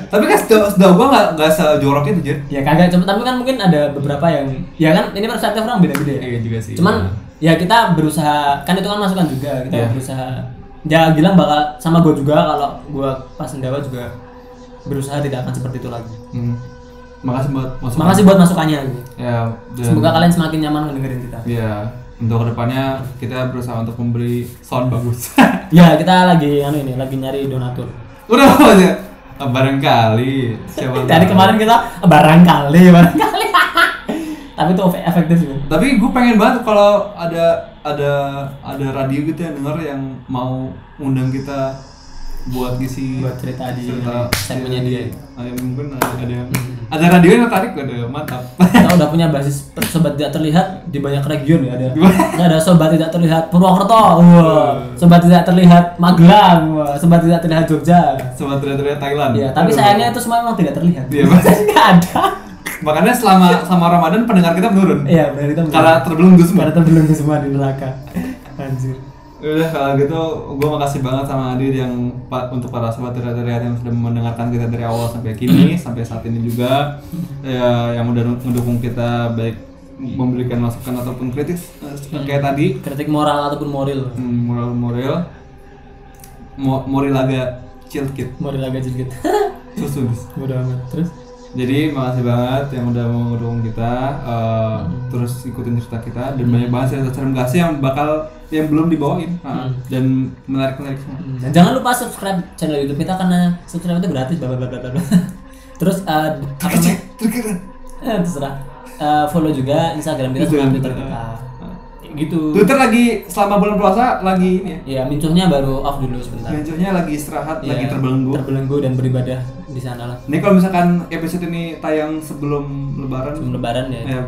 Tapi kan setahu setahu gua nggak nggak sejorok itu Jir. ya kagak, cuma tapi kan mungkin ada beberapa yang ya kan ini perspektif orang beda-beda ya. Iya juga sih. Cuman ya kita berusaha kan itu kan masukan juga kita Iya. berusaha ya bilang bakal sama gue juga kalau gue pas sendawa juga berusaha tidak akan seperti itu lagi. Hmm. Makasih buat masukan. Makasih buat masukannya gitu. Ya. dan- Semoga kalian semakin nyaman mendengarin kita. Ya. Untuk ke depannya kita berusaha untuk memberi sound bagus. (laughs) Ya kita lagi anu ini lagi nyari donatur. Udah (laughs) aja. Barangkali. Siapa Dari kemarin kita barangkali (laughs) barangkali. Tapi itu efek- efektif ya. Tapi gue pengen banget kalau ada ada ada radio gitu yang denger yang mau undang kita buat ngisi Buat cerita di cerita segmennya dia. Ya, mungkin ada ada yang (laughs) ada radio yang tertarik ada mantap. Kita udah punya basis sobat tidak terlihat di banyak region ya ada. ada sobat tidak terlihat Purwokerto, wah. sobat tidak terlihat Magelang, wah. sobat tidak terlihat Jogja. Sobat radio Thailand. Ya, tapi Aduh. sayangnya itu semua memang tidak terlihat. Iya. (laughs) Nggak ada. Makanya selama sama Ramadan pendengar kita menurun. Iya, benar itu. Karena terbelenggu semua. karena terbelenggu semua di neraka. Anjir. Udah kalau gitu gue makasih banget sama Adit yang pa- untuk para sobat terlihat yang sudah mendengarkan kita dari awal sampai kini (clears throat) sampai saat ini juga. Ya yang udah mendukung kita baik memberikan masukan ataupun kritik eh, kayak tadi. Kritik moral ataupun moral. hmm, moral moral mo morilaga chill kit. Moral agak sedikit. (laughs) susu Bodoh amat. Terus? Jadi makasih banget yang udah mau mendukung kita eh, terus ikutin cerita kita. Dan banyak banget cerita serem kasih yang bakal yang belum dibawain ah, dan menarik menarik semua Hmm, Dan jangan lupa subscribe channel YouTube kita karena subscribe itu gratis bla bla bla bla. (laughs) Terus eh, apa namanya? Triggeran. Eh, terserah. Eh, follow juga Instagram kita sama Twitter kita. Kayak gitu. Twitter lagi selama bulan puasa lagi ini ya. Ya, mincunya baru off dulu sebentar. Ganjilnya lagi istirahat, Ya, lagi terbelenggu. Terbelenggu dan beribadah di sana lah. Ini kalau misalkan episode ini tayang sebelum lebaran, Sebelum lebaran ya. ya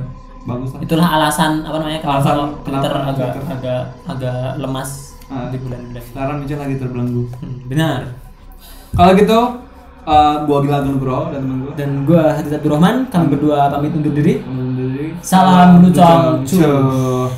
bagus lah. Itulah alasan apa namanya kenapa Alasan kok Twitter kenapa agak Twitter. agak agak lemas Ah. di bulan-bulan. ini. Sekarang Micha lagi terbelenggu. Hmm, benar. Kalau gitu, uh, gua Gila Bro dan temen gua. Dan gua Hadid Abdul Rahman, kami berdua pamit undur diri. Undur diri. Salam Lucong Lucong.